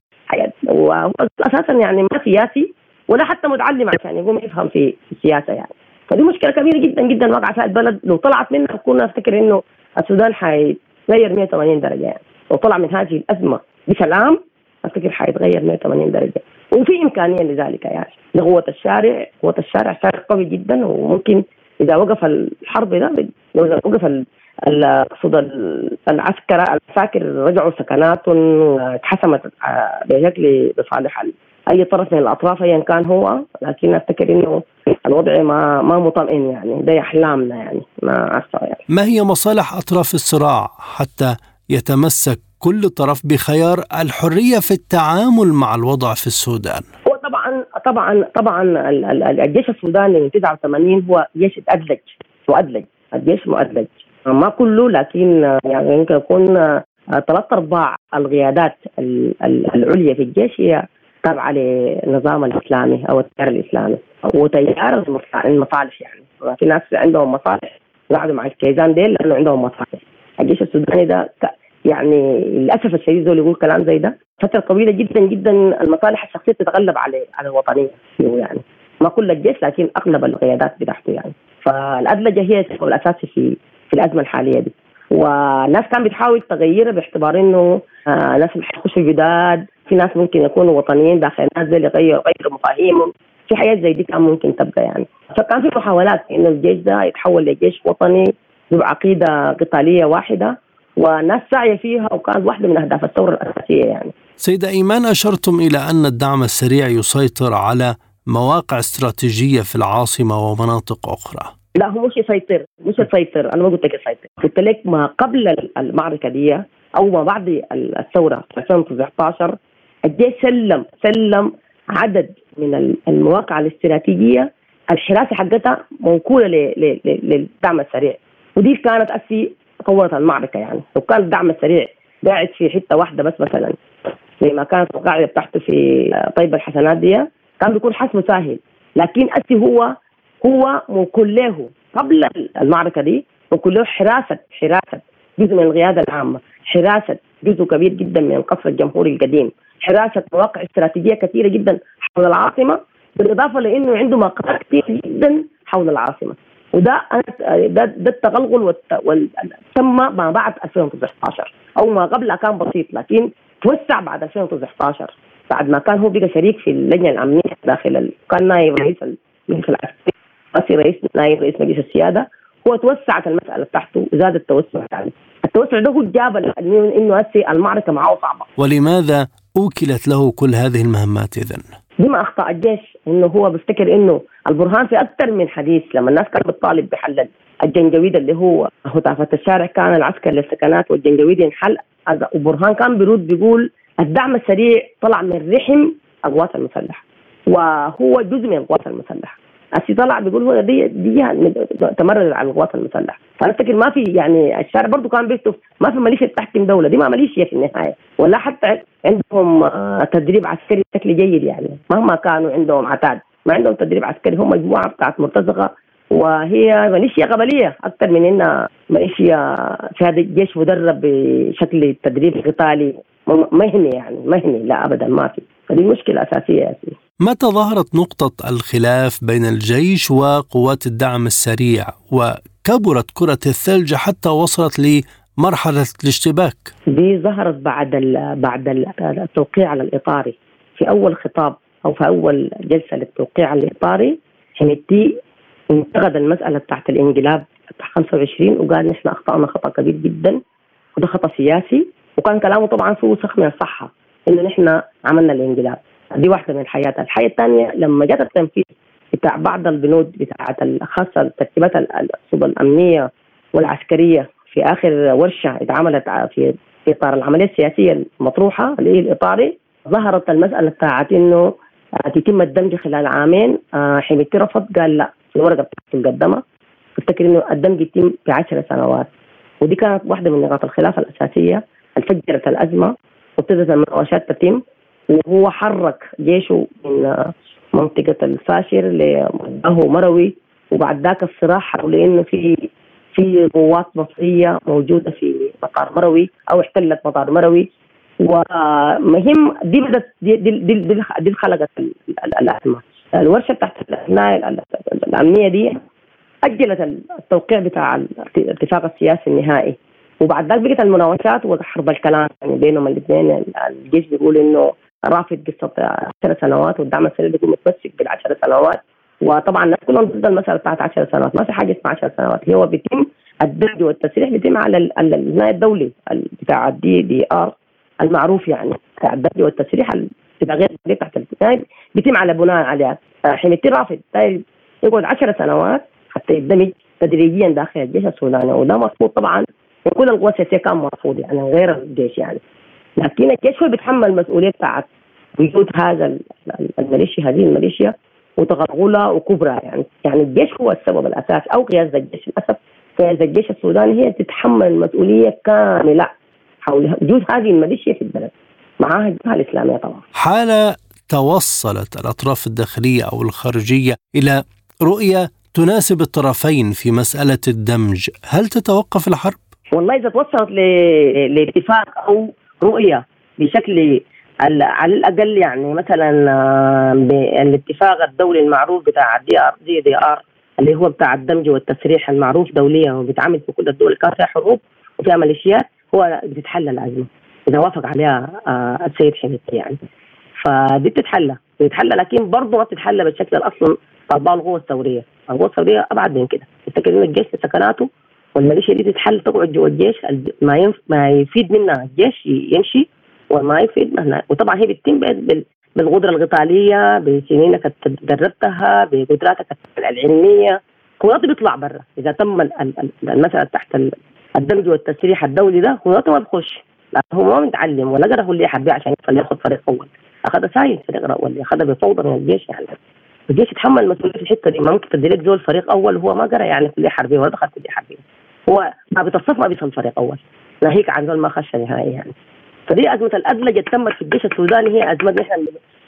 وهو أساسا يعني ما سياسي ولا حتى متعلم عشان يقوم يفهم في السياسة يعني. فدي مشكلة كبيرة جدا جدا وقع فيها البلد. لو طلعت منها كنا افتكر إنه السودان حيتغير 180 درجة يعني. لو طلع من هذه الأزمة بسلام أفتكر حيتغير 180 درجة. وفي إمكانية لذلك يعني لقوة الشارع قوة الشارع شارع قوي جدا وممكن إذا وقف الحرب ده وقف أقصد العسكر العساكر رجعوا سكناتهم اتحسمت آه، بشكل بصالح أي طرف من الأطراف ايا كان هو. لكن أفتكر إنه الوضع ما ما مطمئن يعني ده إحلامنا يعني ما يعني. ما هي مصالح أطراف الصراع حتى يتمسك كل طرف بخيار الحرية في التعامل مع الوضع في السودان. هو طبعا طبعا طبعا الجيش السوداني من 89 هو جيش أدلج مؤدلج الجيش مؤدلج. ما كله لكن يعني يمكن يكون ثلاث أرباع القيادات العليا في الجيش هي تابعة للنظام الإسلامي أو التيار الإسلامي. وتيار المصالح يعني. في ناس عندهم مصالح قعدوا مع الكيزان ديل لأنه عندهم مصالح. الجيش السوداني ده يعني للأسف الشديد دول يقول كلام زي ده. فترة طويلة جدا جدا المصالح الشخصية تتغلب على على الوطنية يعني. ما كل الجيش لكن أغلب القيادات بتاعته يعني. فالادلجه هي السبب الاساسي في في الأزمة الحالية دي. والناس كان بتحاول تغيرها باعتبار إنه آه ناس بيخشوا جداد. في ناس ممكن يكونوا وطنيين داخل الناس دي يغيروا يغيروا مفاهيمهم. في حاجات زي دي كان ممكن تبقى يعني. فكان في محاولات إنه الجيش ده يتحول لجيش وطني بعقيده قتالية واحدة. والناس ساعيه فيها وكانت واحدة من أهداف الثورة الأساسية يعني. سيدة إيمان أشرتم إلى أن الدعم السريع يسيطر على مواقع استراتيجية في العاصمة ومناطق أخرى. لا هو مش يسيطر مش يسيطر أنا ما قلت لك يسيطر قلت لك ما قبل المعركة دي أو ما بعد الثورة في 2019 الجيش سلم سلم عدد من المواقع الاستراتيجية الحراسة حقتها موكولة للدعم السريع ودي كانت أسي طورت المعركة يعني. لو كان الدعم السريع قاعد في حتة واحدة بس مثلا زي ما كانت القاعده بتاعته في طيب الحسنات دي كان بيكون حسمه سهل لكن اسي هو هو موكول له قبل المعركة دي موكول له حراسة حراسة جزء من القيادة العامة حراسة جزء كبير جدا من القصر الجمهوري القديم حراسة مواقع استراتيجية كثيرة جدا حول العاصمة بالإضافة لإنه عنده مقاطع كثير جدا حول العاصمة. وده ده ده التغلغل. تم ما بعد 2019 أو ما قبلها كان بسيط لكن توسع بعد 2019 بعد ما كان هو بقى شريك في اللجنة الأمنية داخل. كان نائب رئيس المجلس العسكري رئيس نائب رئيس مجلس السيادة هو توسعت المسألة بتاعته وزاد التوسع يعني التوسع ده هو جاب انه هسه المعركة معه صعبة ولماذا أوكلت له كل هذه المهمات اذا؟ دي ما اخطاء الجيش إنه هو بيفتكر إنه البرهان في أكثر من حديث. لما الناس كانت بتطالب بحل الجنجويد اللي هو هتافة الشارع كان العسكر للسكنات والجنجويد ينحل. وبرهان كان بيرد بيقول الدعم السريع طلع من رحم القوات المسلحة. وهو جزء من القوات المسلحة. السي طلع بيقول هو دي دي تمرد على القوات المسلحة. فأنا أفتكر ما في يعني الشارع برضه كان بيكتب ما في ميليشيا تحكم دولة. دي ما ميليشيا في النهاية. ولا حتى عندهم آه، تدريب عسكري بشكل جيد يعني. مهما كانوا عندهم عتاد. ما عندهم تدريب عسكري. هم مجموعة بتاعت مرتزقة. وهي ميليشيا قبليه أكثر من إنها ميليشيا فيها جيش مدرب بشكل تدريب قتالي مهني يعني. مهني. لا ابدا ما في. فدي مشكلة أساسية يا سيدي. متى ظهرت نقطة الخلاف بين الجيش وقوات الدعم السريع وكبرت كرة الثلج حتى وصلت لمرحلة الاشتباك؟ دي ظهرت بعد بعد التوقيع على الإطاري. في أول خطاب أو في أول جلسة للتوقيع على الإطاري حميدتي انتقد المسألة بتاعت الانقلاب بتاع 25 وقال نحن أخطأنا خطأ كبير جدا وده خطأ سياسي وكان كلامه طبعا فيه وسخ من الصحة. إنه نحن عملنا الانقلاب. دي واحدة من الحاجات. الحاجة الثانية لما جت التنفيذ بتاع بعض البنود بتاعت خاصة الترتيبات الصوب الأمنية والعسكرية في آخر ورشة اتعملت في في إطار العملية السياسية المطروحة اللي هي الاطاري ظهرت المسألة بتاعت إنه تتم الدمج خلال عامين. آه، حميدتي رفض قال لا في الورقه بتاعته المقدمة افتكر إنه الدمج يتم في 10 سنوات. ودي كانت واحدة من نقاط الخلاف الأساسية. الفجرت الأزمة. وابتدت المناوشات تتم وهو حرك جيشه من منطقة الفاشر لمده مروي وبعد ذاك الصراع حول إنه في في قوات مصرية موجودة في مطار مروي أو احتلت مطار مروي. ومهم دي بدت دي دي دي, خلقت الأزمة. الورشة تحت الأثناء الأمنية دي أجلت التوقيع بتاع الاتفاق السياسي النهائي. وبعد ذلك بقت المناوشات وحرب الكلام يعني بينهم الاثنين. الجيش بيقول إنه رافض قصة 10 سنوات والدعم السريع بيكون متمسك بالعشر سنوات. وطبعا الناس كلهم ضد المسألة بتاعت 10 سنوات. ما في حاجة اسمها 10 سنوات. هو بيتم الدمج والتسريح بيتم على البناء الدولي بتاع ال DDR المعروف يعني. بتاع الدمج والتسريح بتاع غير تحت البناء بيتم على بناء عليها حميدتي رافض. طيب يقعد 10 سنوات حتى يندمج تدريجيا داخل الجيش السوداني. وده مرفوض طبعا كل القوى السياسية كان مرفوض يعني غير الجيش يعني لكن الجيش هو بيتحمل المسؤوليه بتاعت وجود هذا الميليشيا هذه الميليشيا وتغلغلها وكبرى يعني يعني الجيش هو السبب الاساسي أو قيادة الجيش للأسف قيادة الجيش السوداني هي تتحمل المسؤوليه كاملة حول وجود هذه الميليشيا في البلد معاها الجهه الإسلامية طبعا. حال توصلت الأطراف الداخلية أو الخارجية إلى رؤية تناسب الطرفين في مسألة الدمج، هل تتوقف الحرب؟ والله إذا توصلت لاتفاق أو رؤية بشكل على الأقل يعني مثلا آه، الاتفاق الدولي المعروف بتاع ال DR DDR اللي هو بتاع الدمج والتسريح المعروف دوليا وبيتعمل في كل الدول كان فيها حروب وفيها ميليشيات هو بتتحل الأزمة إذا وافق عليها آه، السيد حميدتي يعني. فدي بتتحلى بتتحلى لكن برضه ما بتتحلى بالشكل الأصل طبعا القوه الثورية. القوه الثورية أبعد من كده تفتكر ان الجيش سكناته والميليشيا دي تتحل تقعد جوا الجيش ما ينف... ما يفيد منها الجيش يمشي وما يفيد منها وطبعا هي بتتم بالقدرة القتالية بسنينك دربتها بقدراتك العلمية. قدراته بيطلع برا. إذا تم المساله تحت الدمج والتسريح الدولي ده قدراته ما بخش هو ما متعلم ولا قرا كليه حربيه عشان يدخل ياخذ فريق أول. أخذ ساينس فريق اول أخذ بفوضى من الجيش يعني. الجيش يتحمل المسؤوليه في الحتة دي. ممكن تدي لك زول فريق أول وهو ما قرا يعني كليه حربية ولا دخل كليه حربية. هو بيتصف ما بيصل فريق أول. ناهيك عن ما خش نهائي يعني. فدي أزمة الادلجه تمت في الجيش السوداني هي أزمة نحن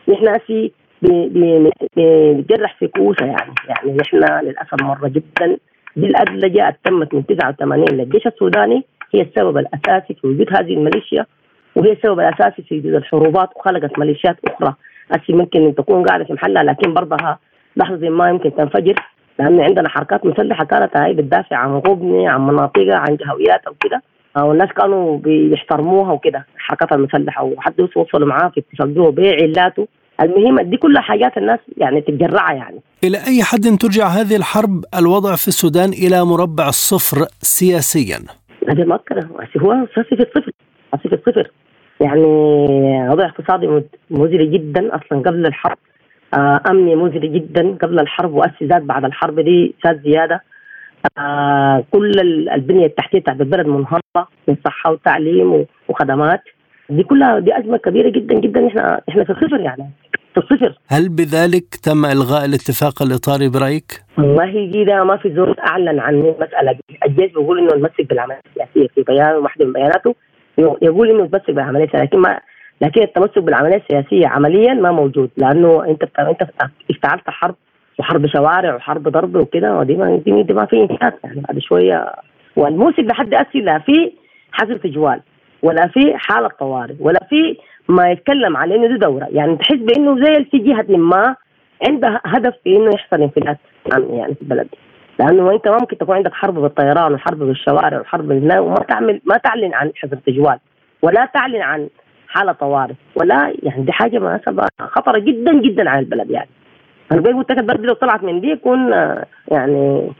نحن هسي بنجرح في كوسه يعني. يعني نحن للأسف مرة جدا. دي الادلجه تمت من 89 للجيش السوداني. هي السبب الأساسي في وجود هذه الميليشيا وهي السبب الأساسي في وجود الحروبات وخلقت ميليشيات أخرى. هسي ممكن تكون قاعدة في محلها لكن برضها لحظة ما يمكن تنفجر. لأن عندنا حركات مسلحة كانت هاي بتدافع عن غبني عن مناطقها عن جهويات أو كده. والناس كانوا بيحترموها وكده الحركات المسلحة. وحد وصلوا معاه في اتصال به بيع علاته المهم دي كلها حاجات الناس يعني تتجرعها يعني. إلى أي حد ترجع هذه الحرب الوضع في السودان إلى مربع الصفر سياسيا؟ هذه مؤكدة هو؟ صفر في الصفر. صفر في الصفر. يعني وضع اقتصادي مزري جدا أصلا قبل الحرب. آه أمني مزري جدا قبل الحرب زاد بعد الحرب دي زاد زيادة. آه كل البنية التحتية بتاعت البلد منهارة من صحة وتعليم وخدمات. دي كلها دي أزمة كبيرة جدا جدا. إحنا إحنا في الصفر يعني في الصفر هل بذلك تم إلغاء الاتفاق الإطاري برأيك؟ والله كده ما في زول أعلن عن المسألة دي، الجيش بيقول إنه يتمسك بالعملية السياسية في بيان واحدة من بياناته يقول إنه يتمسك بالعملية السياسية لكن ما لكن التمسك بالعملية السياسية عمليا ما موجود لأنه أنت أنت افتعلت حرب وحرب شوارع وحرب ضرب وكده ودي ما دي, ما في انشاء يعني بعد شوية. والموسم لحد أسي لا في حظر تجوال ولا في حالة طوارئ ولا في ما يتكلم على إنه دي دورة. يعني تحس بإنه زي في جهة ما عندها هدف في إنه يحصل انفلات يعني في البلد. لأنه أنت ممكن تكون عندك حرب بالطيران وحرب بالشوارع وحرب بالناس وما تعمل ما تعلن عن حظر تجوال ولا تعلن عن حالة طوارئ. ولا يعني دي حاجة مناسبة خطرة جدا جدا على البلد يعني. أنا قلت لك البلد لو طلعت من دي يكون يعني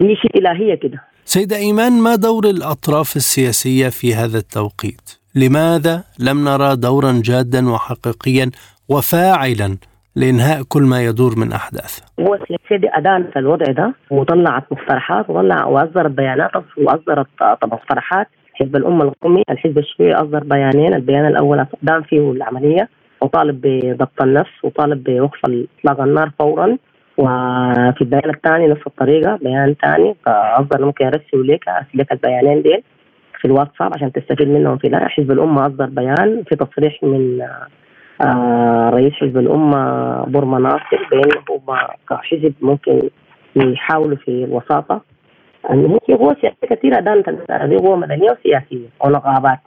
هي شيء إلهية كده. سيدة إيمان ما دور الأطراف السياسية في هذا التوقيت؟ لماذا لم نرى دورا جادا وحقيقيا وفاعلا لإنهاء كل ما يدور من أحداث؟ هو السياسية أدانت الوضع ده وطلعت مقترحات وطلع وأصدرت بيانات وأصدرت مقترحات. حزب الأمة القومي الحزب الشيوعي أصدر بيانين البيان الأول دان فيه العملية وطالب بضبط النفس وطالب بوقف إطلاق النار فورا وفي البيان الثاني نفس الطريقة بيان ثاني فافضل ممكن أرسل لك لك البيانين دين في الواتساب عشان تستفيد منهم في حزب الأمة أصدر بيان في تصريح من آه رئيس حزب الأمة بورما ناصر بأنه هم كحزب ممكن يحاولوا في الوساطة. المهم في قوى سياسيه كثيره ادانت المسألة. دي قوى مدنيه وسياسية. ونقابات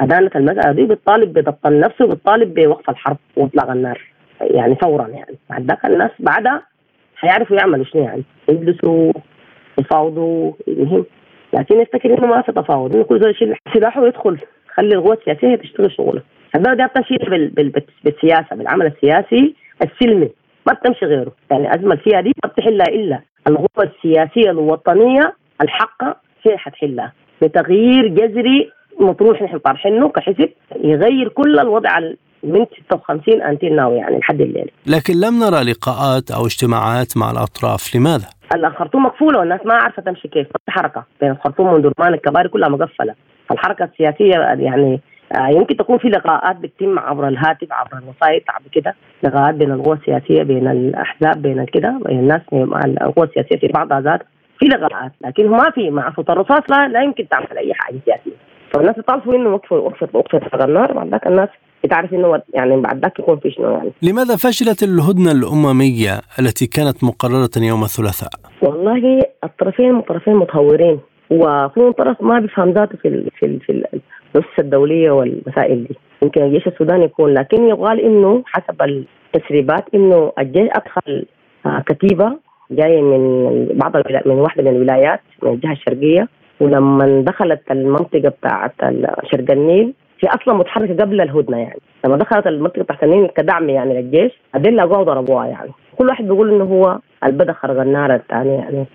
ادانت المسألة دي بتطالب بضبط النفس وبتطالب بوقف الحرب وإطلاق النار. يعني فورا يعني. بعد ذاك الناس بعدها حيعرفوا يعملوا شنو يعني. يجلسوا يفاوضوا المهم لكن يفتكر إنه ما في تفاوض. إنه كل زول يشيل سلاحه ويدخل خلي القوى السياسيه تشتغل شغلها البلد دي بتمشي بال... بال... بالسياسة بالعمل السياسي السلمي. ما بتمشي غيره. يعني الازمه فيها دي ما بتحلها إلا القوى السياسية الوطنية الحقه هي حتحلها بتغيير جذري مطروح نحن طارحينه كحزب يغير كل الوضع من 56 انتين ناو يعني لحد الليل. لكن لم نرى لقاءات أو اجتماعات مع الأطراف لماذا؟ الخرطوم مقفولة والناس ما عارفة تمشي كيف. حركة. بين الخرطوم ودرمان الكباري كلها مقفلة. الحركه السياسية يعني يمكن تكون في لقاءات بتتم عبر الهاتف عبر الوسائط عبر كده لقاءات بين القوى السياسية بين الأحزاب بين كده بين الناس مع القوى السياسية في بعضها ذات في لقاءات لكن ما في مع صوت الرصاص لا, لا يمكن تعمل أي حاجة سياسية فالناس يطالبوا إنه وقفوا وقفوا وقفوا النار بعد ذاك الناس بتعرف إنه يعني بعد ذاك يكون في شنو يعني لماذا فشلت الهدنة الأممية التي كانت مقررة يوم الثلاثاء؟ والله الطرفين طرفين متهورين وفي طرف ما بيفهم ذاته في ال في ال في النص الدولية والمسائل دي. يمكن الجيش السوداني يكون لكن يقال إنه حسب التسريبات إنه الجيش أدخل آه، كتيبة جاية من بعض من واحدة من الولايات من الجهة الشرقية. ولما دخلت المنطقة بتاعت شرق النيل في أصلا متحركة قبل الهدنة يعني. لما دخلت المنطقة تحت النيل كدعم يعني للجيش بعدين لقوها ضربوها يعني. كل واحد بيقول إنه هو البدا خرج النار الثاني يعني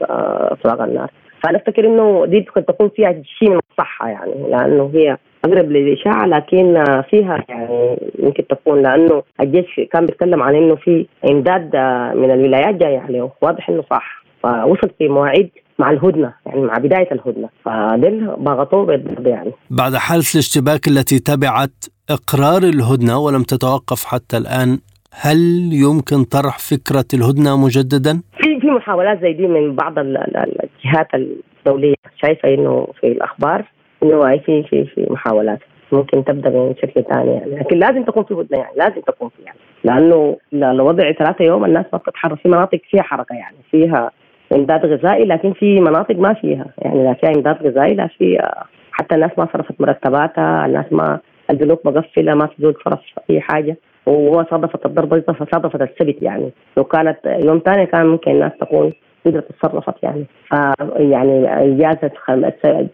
اطلاق النار. فأنا أفتكر إنه دي قد تكون فيها شيء من الصحة يعني لأنه هي أقرب للإشاعة لكن فيها يعني يمكن تكون لأنه الجيش كان بيتكلم عن إنه في إمداد من الولايات جاي عليه واضح إنه صح. فوصل في مواعيد مع الهدنة يعني مع بداية الهدنة. فدل ضغطوه بالضرب يعني. بعد حاله الاشتباك التي تبعت إقرار الهدنة ولم تتوقف حتى الآن هل يمكن طرح فكرة الهدنة مجددا؟ في في محاولات زي دي من بعض الجهات الدولية. شايفة إنه في الأخبار إنه في في في محاولات. ممكن تبدأ بشكل ثاني يعني. لكن لازم تكون في هدنه يعني. لازم تكون في يعني. لأنه لو وضع ثلاثة يوم الناس ما بتتحرك. في مناطق فيها حركة يعني. فيها إمداد غذائي لكن في مناطق ما فيها يعني. لا فيها إمداد غذائي لا في حتى الناس ما صرفت مرتباتها الناس ما البنوك مقفلة ما في زول صرف اي حاجة. وهو صادفت الضربة صادفت السبت يعني. لو كانت يوم ثاني كان ممكن الناس تكون قدرت تصرفت يعني. ف يعني إجازة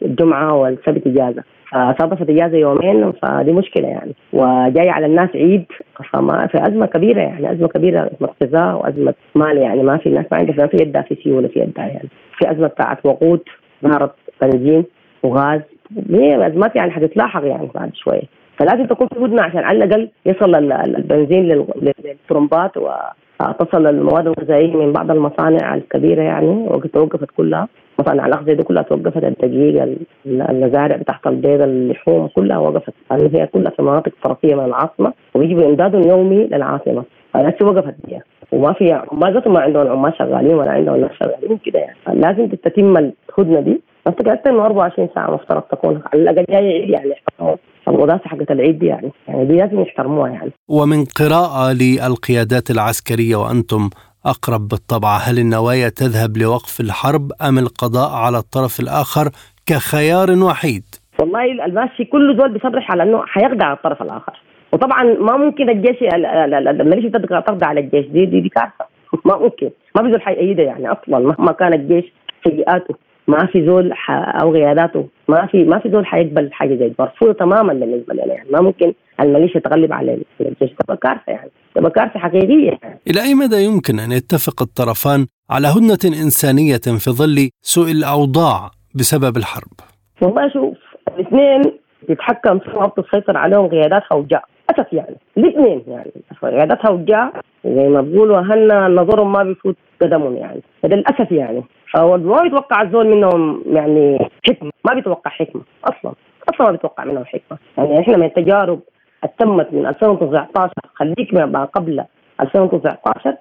الجمعة والسبت إجازة. فصادفت إجازة يومين فدي مشكلة يعني. وجاي على الناس عيد فما في أزمة كبيرة يعني. أزمة كبيرة أزمة وأزمة مال يعني. ما في الناس ما عندها في يدها في سيولة في يدها يعني. في أزمة بتاعت وقود ظهرت بنزين وغاز. هي أزمات يعني حتتلاحق يعني بعد شوية. فلازم تكون في هدنه عشان على الأقل يصل البنزين للترمبات وتصل المواد الغذائية من بعض المصانع الكبيرة يعني وقفت كلها. مصانع الاغذيه دي كلها توقفت الدقيق المزارع بتاعت البيض اللحوم كلها وقفت. لأنه هي كلها في مناطق طرفية من العاصمة ويجب امداد يومي للعاصمة. فالناس وقفت دي. وما في ما عندهم عمال شغالين ولا عندهم ناس شغالين كده يعني. لازم تتم الهدنة دي. أكثر من 24 ساعة مفترض تكون. على الأقل جاي يعني. الوظائف حقت العيد دي يعني. يعني دي لازم يحترموها يعني. ومن قراءة للقيادات العسكرية وأنتم أقرب بالطبع هل النوايا تذهب لوقف الحرب أم القضاء على الطرف الآخر كخيار وحيد؟ والله الماشي كل دول بيصرح على أنه حيخدع الطرف الآخر. وطبعا ما ممكن الجيش الميليشيا تخضع على الجيش. دي دي, دي كارثة. [laughs] ما ممكن. ما في زول حيأيدها يعني أصلا مهما كان الجيش سيئاته. ما في زول أو غياداته ما في ما في زول حيقبل حاجة زي مرفوضة تماما بالنسبة لنا يعني. ما ممكن الميليشيا تغلب على الجيش. تبقى كارثة يعني. تبقى كارثة حقيقية يعني. إلى أي مدى يمكن أن يتفق الطرفان على هدنة إنسانية في ظل سوء الأوضاع بسبب الحرب؟ والله شوف الاثنين يتحكم فيهم أو تسيطر عليهم غيادات هوجاء للاسف يعني الاثنين يعني. غيادات هوجاء زي ما بيقولوا اهلنا نظرهم ما بيفوت قدمهم يعني. للاسف يعني ما بيتوقع الزول منهم يعني حكمة ما بيتوقع حكمة أصلا. أصلا ما بيتوقع منهم حكمة. يعني إحنا من التجارب تمت من 2019 خليك ما قبل 2019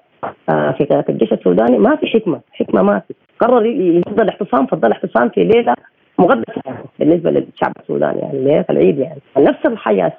آه في الجيش السوداني ما في حكمة حكمة ما في. قرر يفضل الاحتفام فضل الاحتفام في ليلة مقدسة يعني بالنسبة للشعب السوداني يعني ليلة العيد يعني. نفس الحياة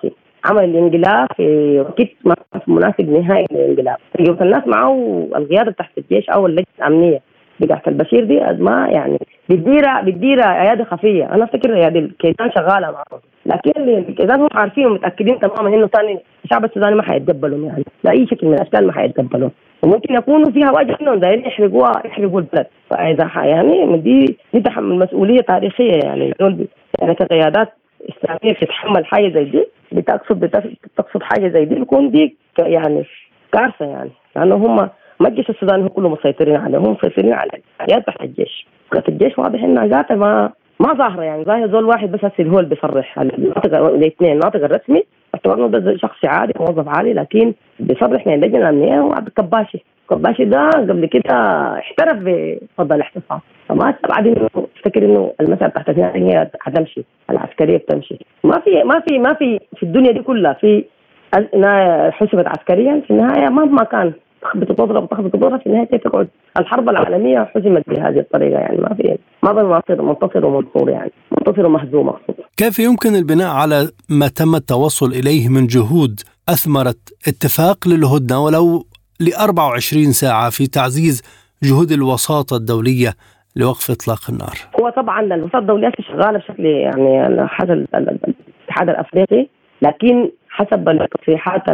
عمل الانقلاب في وقت ما مناسب نهائي للانقلاب. الناس معه القياده تحت الجيش أو اللجنة الأمنية بتاعت البشير دي ما يعني بتديرها بتديرها عيادة خفية. أنا أفتكر عيادة الكيدان شغالة معهم لكن الكيدان هم عارفين ومتاكدين تماما إنه ثاني الشعب السوداني ما حيتقبلهم يعني. باي شكل من الأشكال ما حيتقبلوا وممكن يكونوا فيها وجه إنهم دايرين يحرقوها يحرقوا البلد. فإذا يعني دي دي تحمل مسؤولية تاريخية يعني. يعني كقيادات إسلامية بتتحمل حاجة زي دي بتقصد بتقصد حاجة زي دي بيكون دي يعني كارثة يعني. لأنه هم ما الجيش السوداني هو كله مسيطرين عليه هم مسيطرين على الحياة تحت الجيش. قوات الجيش واضح إنها ذاتها ما ما ظاهرة يعني. ظاهر زول واحد بس هسه هو اللي بيصرح. الناطق الاثنين الناطق الرسمي اعتبرنا ده شخص عادي موظف عادي لكن بيصرح من اللجنه الامنيه وعبد الكباشي الكباشي ده قبل كده احترف بفضل الاحتفال فما استبعد إنه افتكر إنه المساله تحت هي حتمشي العسكرية بتمشي. ما في ما في ما في في الدنيا دي كلها في حسبت عسكريا في النهاية مهما كان تخبط تضرب تخبط تضرب في النهاية تقعد. الحرب العالمية حزمت بهذه الطريقة يعني ما في ما بين منتصر ومنصور يعني منتصر ومهزوم اقصد كيف يمكن البناء على ما تم التوصل إليه من جهود أثمرت اتفاق للهدنة ولو ل 24 ساعة في تعزيز جهود الوساطة الدولية لوقف إطلاق النار؟ هو طبعا الوساطة الدولية شغالة بشكل يعني حسب الاتحاد الأفريقي لكن حسب التصريحات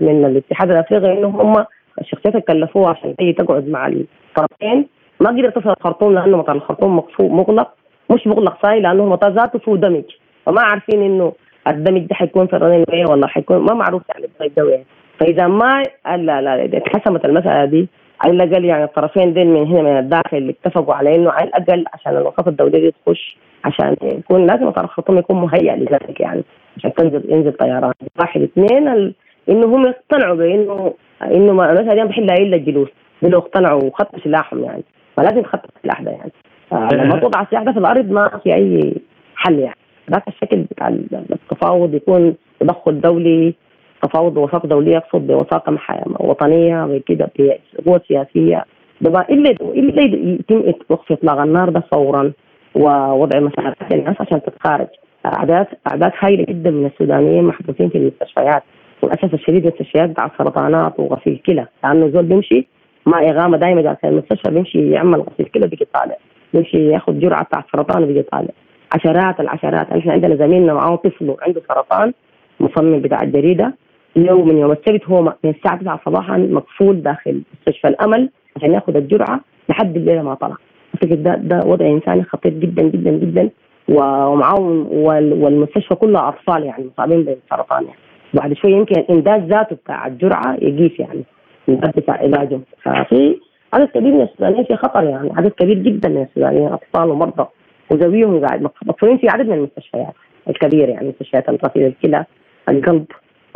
من الاتحاد الأفريقي انه هم الشخصيات اللي كلفوها عشان هي تقعد مع الطرفين ما قدرت تصل الخرطوم لأنه مطار الخرطوم مغلق مش مغلق صاي لأنه المطار ذاته فيه دمج. فما عارفين إنه الدمج ده حيكون في الرنين ولا حيكون ما معروف يعني الدمج فإذا ما لا لا اتحسمت المسألة دي على الاقل يعني الطرفين دين من هنا من الداخل اتفقوا على إنه على الأقل عشان الوقفه الدوليه دي تخش عشان يكون لازم الطرف الخطوم يكون مهيئ لذلك يعني عشان تنزل ينزل طيران. واحد اثنين ال... إنه هم يقتنعوا بإنه إنه ما المساله دي ما بحلها إلا الجلوس لو اقتنعوا وخطوا سلاحهم يعني فلازم يخطوا السلاح ده يعني. لما توضع السلاح ده في الأرض ما في أي حل يعني. ذاك الشكل بتاع التفاوض يكون تدخل دولي تفاوض وساطه دولية يقصد بوساطه وطنية وكده بقوه سياسية. إلا إلا يتم وقف إطلاق النار ده فورا ووضع مساعدات للناس عشان تتخارج. اعداد أعداد هائله جدا من السودانيين محبوسين في المستشفيات. وللاسف الشديد المستشفيات بتاع السرطانات وغسيل كلى لأنه زول بيمشي مع إغامة دائما جالس المستشفى بيمشي يعمل غسيل كلى بيجي طالع. بيمشي ياخذ جرعة بتاع السرطان وبيجي طالع. عشرات العشرات. إحنا عندنا زميلنا معاه طفل عنده سرطان مصمم بتاع الجريدة. اليوم من يوم السبت هو من الساعة 9 صباحا مقفول داخل مستشفى الأمل عشان ياخذ الجرعة لحد الليلة ما طلع. أعتقد ده ده وضع إنساني خطير جدا جدا جدا. ومعاهم والمستشفى كلها أطفال يعني مصابين بالسرطان يعني. بعد شوي يمكن الانجاز ذاته بتاع الجرعة يقيس يعني. الانجاز بتاع علاجهم ففي عدد كبير من السودانيين في خطر يعني. عدد كبير جدا من السودانيين أطفال ومرضى. وذويهم قاعد مقفولين في عدد من المستشفيات الكبيره يعني مستشفيات الرصيد الكلى القلب.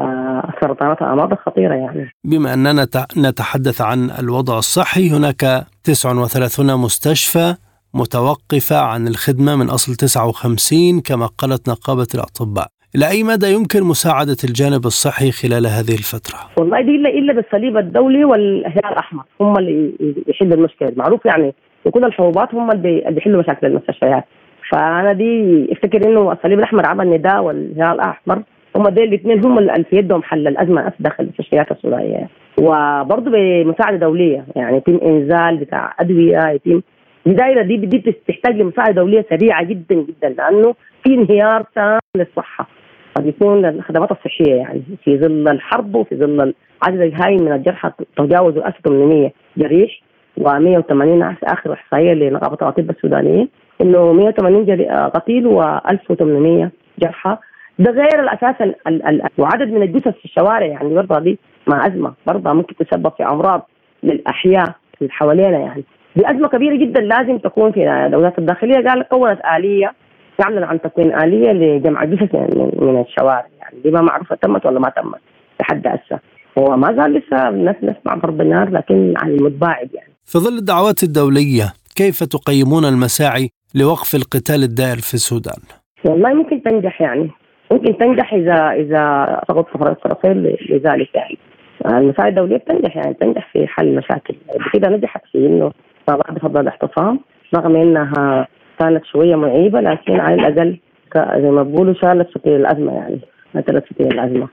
السرطانات الأمراض الخطيرة يعني. بما أننا نتحدث عن الوضع الصحي هناك 39 مستشفى متوقفة عن الخدمة من أصل 59 كما قالت نقابة الأطباء. إلى أي مدى يمكن مساعدة الجانب الصحي خلال هذه الفترة؟ والله دي إلا إلا بالصليب الدولي والهلال الأحمر هم اللي يحلوا المشكلة معروف يعني وكل الحبوبات هم اللي بيحلوا مشاكل المستشفيات. فأنا دي أفتكر إنه الصليب الأحمر عمل نداء والهلال الأحمر هم دول الاثنين هم اللي في يدهم حل الأزمة داخل المستشفيات السودانيه وبرضه بمساعده دولية يعني يتم إنزال بتاع أدوية يتم الدائره دي دي بتحتاج لمساعدة دولية سريعة جدا جدا لأنه في انهيار تام للصحة. قد يكون الخدمات الصحية يعني في ظل الحرب وفي ظل العدد الهائل من الجرحى تجاوزوا 1800 جريح و180 آخر إحصائية لنقابة الاطباء السودانية إنه 180 قتيل و1800 جرحى ده غير الأساس ال ال ال وعدد من الجثث في الشوارع يعني برضه دي مع أزمة برضه ممكن تسبب في أمراض للأحياء اللي حوالينا يعني. دي أزمة كبيرة جدا لازم تكون في الدولات الداخلية. قال كونت آلية تعلن عن تكوين آلية لجمع جثث من, من الشوارع يعني. دي ما معروفة تمت ولا ما تمت؟ لحد هسه. هو ما زال لسه الناس نسمع ضرب النار لكن عن المتباعد يعني. في ظل الدعوات الدولية كيف تقيمون المساعي لوقف القتال الدائر في السودان؟ والله ممكن تنجح يعني. ممكن تنجح إذا إذا سقط الطرفين لذلك يعني. المساعدة الدولية بتنجح يعني تنجح في حل المشاكل. كده نجحت في إنه ما بعد فضل الاحتفام رغم إنها كانت شوية معيبة لكن على الأقل زي ما بقولوا شالت فتيل الأزمة يعني. شالت فتيل الأزمة.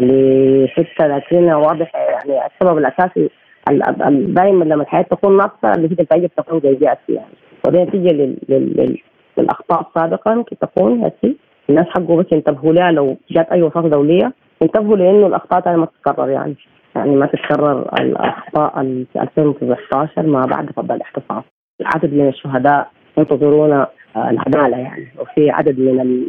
لحتة لكن واضح يعني السبب الأساسي دائما لما الحياة تكون ناقصة اللي هي النتائج تكون جيدة يعني ودي نتيجة للأخطاء السابقة ممكن تكون هسي الناس حقه بس ينتبهوا لها لو جات أي وساطه دولية ينتبهوا لأنه الأخطاء ما تتكرر يعني. يعني ما تتكرر الأخطاء في 2019 ما بعد فضل الاحتفاظ. عدد من الشهداء ينتظرون آه، العدالة يعني. وفي عدد من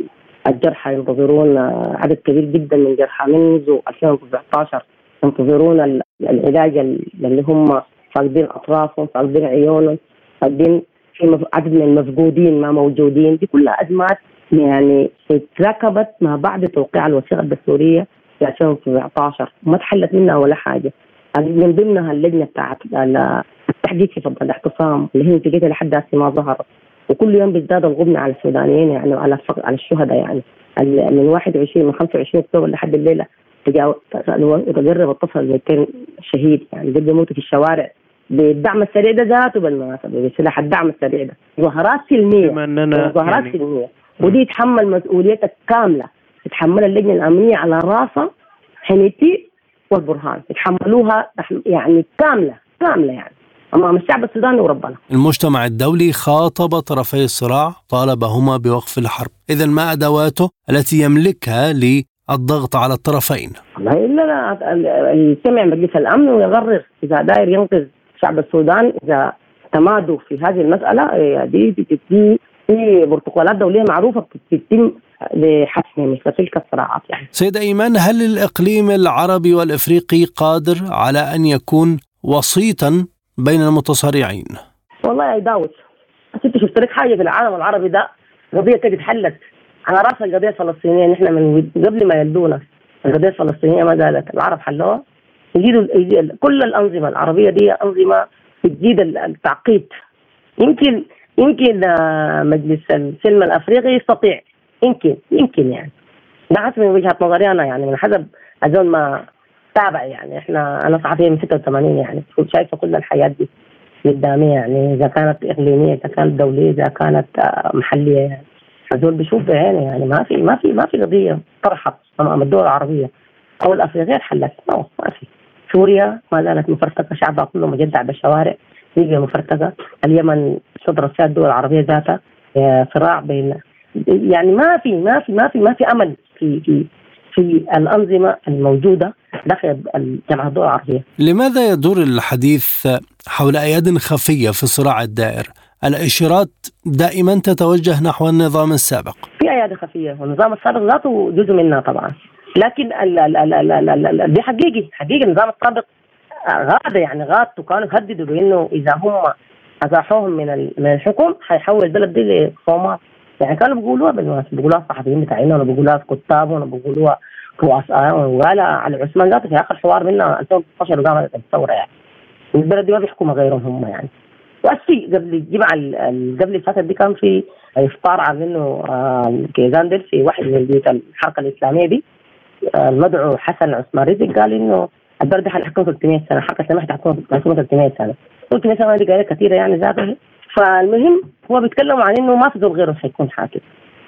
الجرحى ينتظرون آه، عدد كبير جدا من الجرحى منذ 2019 ينتظرون العلاج اللي هم فاقدين أطرافهم فاقدين عيونهم فاقدين في عدد من المفقودين ما موجودين. دي كلها أزمات يعني اتركبت ما بعد توقيع الوثيقة الدستورية في 2017 وما تحلت منها ولا حاجة. من ضمنها اللجنة بتاعت التحديد في الاعتصام اللي هي نتيجتها لحد هسه ما ظهرت. وكل يوم بيزداد الغبن على السودانيين يعني وعلى على الشهداء يعني. من 21 من 25 أكتوبر لحد الليلة تقرب الطفل 200 شهيد. يعني دول بيموتوا في الشوارع. بالدعم السريع ده ذاته بالمناسبة. بسلاح الدعم السريع ده. ظاهرات سلمية. ظاهرات يعني سلمية. ودي يتحمل مسؤوليتها كاملة تتحملها اللجنة الأمنية على راسها حنيتي والبرهان يتحملوها يعني كاملة كاملة يعني أمام الشعب السوداني وربنا. المجتمع الدولي خاطب طرفي الصراع طالبهما بوقف الحرب، اذا ما أدواته التي يملكها للضغط على الطرفين؟ والله إلا يجتمع مجلس الأمن ويقرر إذا داير ينقذ شعب السودان إذا تمادوا في هذه المسألة دي دي, دي في بروتوكولات دولية معروفة بتتم لحسم مثل تلك الصراعات يعني. سيدة إيمان هل الإقليم العربي والإفريقي قادر على أن يكون وسيطا بين المتصارعين؟ والله يا داود أنت شفت لك حاجة في العالم العربي ده؟ قضية كده اتحلت. على راس القضية الفلسطينيه نحن من قبل ما يلدونا. القضية الفلسطينية ما زالت. العرب حلوها. يجيدوا كل الأنظمة العربية دي أنظمة بتزيد التعقيد. يمكن يمكن آه، مجلس السلم الأفريقي يستطيع. يمكن يمكن يعني. ده حسب من وجهة نظري أنا يعني من حسب أظن ما تابع يعني. إحنا أنا صحفية من 86 يعني كنت شايفة كل الحياة دي قدامي يعني. إذا كانت إقليمية إذا كانت دولية إذا كانت آه، محلية يعني. هذول بشوف بعيني يعني. ما في ما في ما في قضية طرحت أمام الدول العربية أو الأفريقية تحلت ما في. سوريا ما زالت مفرتكه شعبها كله مجدع بالشوارع. ليبيا مفرتكه اليمن صدرت فيها الدول العربية ذاتها آه، صراع بين يعني ما في ما في ما في ما في أمل في في في الأنظمة الموجودة داخل جامعه الدول العربية. لماذا يدور الحديث حول أياد خفية في الصراع الدائر؟ الإشارات دائما تتوجه نحو النظام السابق. في ايادي خفية والنظام السابق ذاته جزء منها طبعا. لكن ال ال ال ال ال ال ال دي حقيقي حقيقي النظام السابق غاد يعني غاد وكانوا يهددوا بإنه إذا هم أزاحوهم من من الحكم حيحول البلد دي لصومال يعني كانوا بيقولوها بالمناسبة بيقولوها الصحفيين بتاعنا ولا بيقولوها الكتاب ولا بيقولوها رؤساء وقالها على عثمان ذاته في آخر حوار منها 2016 وقامت الثوره يعني. البلد دي ما بيحكمها غيرهم هم يعني. وأسي قبل الجمعة قبل فاتت دي كان في إفطار عاملينه كيزاندل في واحد من بيوت الحركة الإسلامية دي المدعو حسن عثمان رزق قال إنه البلد حيحكم 300 سنة الحركة الإسلامية حتحكم 300 سنة. 300 سنة دي قال كثيرة يعني ذاته فالمهم هو بيتكلموا عن إنه ما في زول غيره حيكون حاكم.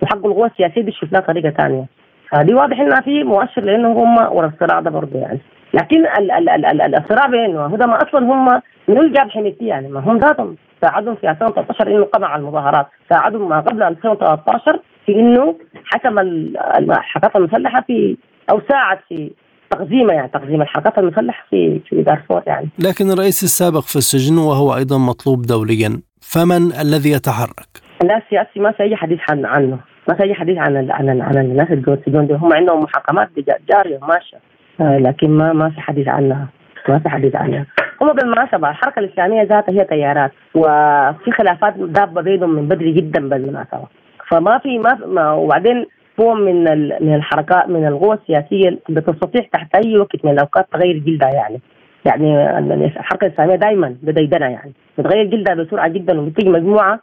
وحق القوى السياسية دي شفناه طريقة ثانية. فدي واضح إنها في مؤشر لأنه هم ورا الصراع ده برضه يعني. لكن ال ال ال ال الصراع بينه هذا ما أصلا هم من الجاب حميتي يعني. ما هم ذاتهم ساعدهم في 2013 إنه قمع المظاهرات. ساعدهم ما قبل 2013 في إنه حكم الحركات المسلحة في أو ساعد في تقزيمه يعني تقزيم الحركات المسلحه في في دارفور يعني. لكن الرئيس السابق في السجن وهو أيضا مطلوب دوليا فمن الذي يتحرك؟ لا السياسي ما في اي حديث عن عنه. ما في اي حديث عن ال عن, ال عن الناس اللي السجون هم عندهم محاكمات جارية وماشية. آه، لكن ما ما في حديث عنها. ما في حديث عنها. هم بالمناسبة الحركة الإسلامية ذاتها هي تيارات وفي خلافات دابة بينهم من بدري جدا بالمناسبة. فما في ما, في ما وبعدين هو من من الحركات من القوى السياسية بتستطيع تحت أي وقت من الأوقات تغير جلدها يعني. يعني الحركة الإسلامية دائما بديدنا يعني. بتغير جلدها بسرعة جدا وبتيجي مجموعة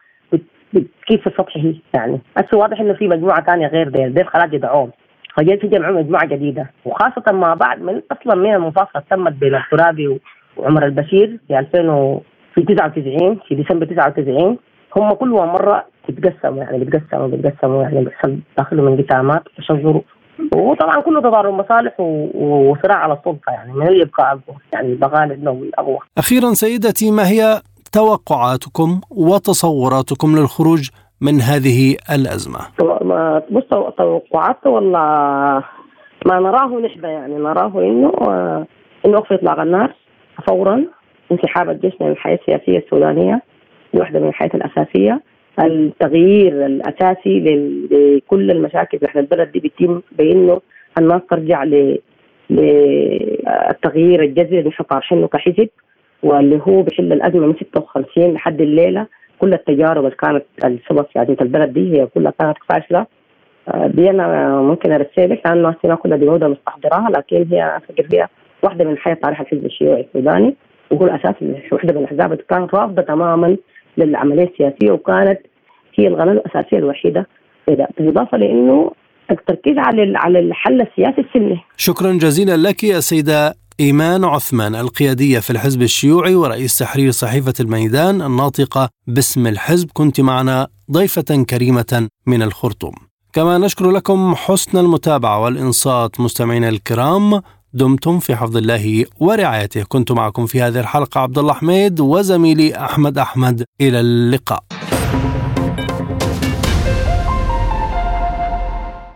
كيف السطح هي يعني. هسه واضح إنه في مجموعة ثانية غير ديل. ديل خلاص يدعوهم. فجاء في مجموعة جديدة. وخاصة ما بعد من أصلا من المفاصله تمت بين الترابي وعمر البشير في 2000 و في 99 في ديسمبر 99 هم كل مرة بيتقسموا يعني بيتقسموا بيتقسموا يعني بيحصل داخلهم انقسامات وتشجر وطبعا كله تضارب مصالح وصراع على السلطة يعني من يبقى أقوى؟ يعني البغالب لو الاقوى. أخيرا سيدتي ما هي توقعاتكم وتصوراتكم للخروج من هذه الأزمة؟ بص توقعات ولا ما نراه نحن يعني نراه إنه إنه وقف إطلاق النار فورا انسحاب الجيش من الحياة السياسية السودانية. واحدة من الحياة الأساسية. التغيير الأساسي لكل المشاكل في البلد دي بيتم بإنه الناس ترجع للتغيير الجذري اللي إحنا طارحينه كحزب واللي هو بيحل الأزمة من 56 لحد الليلة. كل التجارب اللي كانت السبب في عديد البلد دي هي كلها كانت فاشلة. آه، دي أنا ممكن ارسلك لأنه ما كلها بنوده مستحضراها لكن هي أفكر فيها واحدة من حياة تاريخ الحزب الشيوعي السوداني. وهو أساس واحدة من الأحزاب اللي كانت رافضة تماما للعملية السياسية وكانت هي القناه الأساسية الوحيدة بالإضافة لإنه التركيز على على الحل السياسي السلمي. شكرا جزيلا لك يا سيدة إيمان عثمان القيادية في الحزب الشيوعي ورئيس تحرير صحيفة الميدان الناطقة باسم الحزب كنت معنا ضيفة كريمة من الخرطوم كما نشكر لكم حسن المتابعة والإنصات مستمعينا الكرام دمتم في حفظ الله ورعايته. كنت معكم في هذه الحلقة عبد الله حميد وزميلي أحمد أحمد. إلى اللقاء.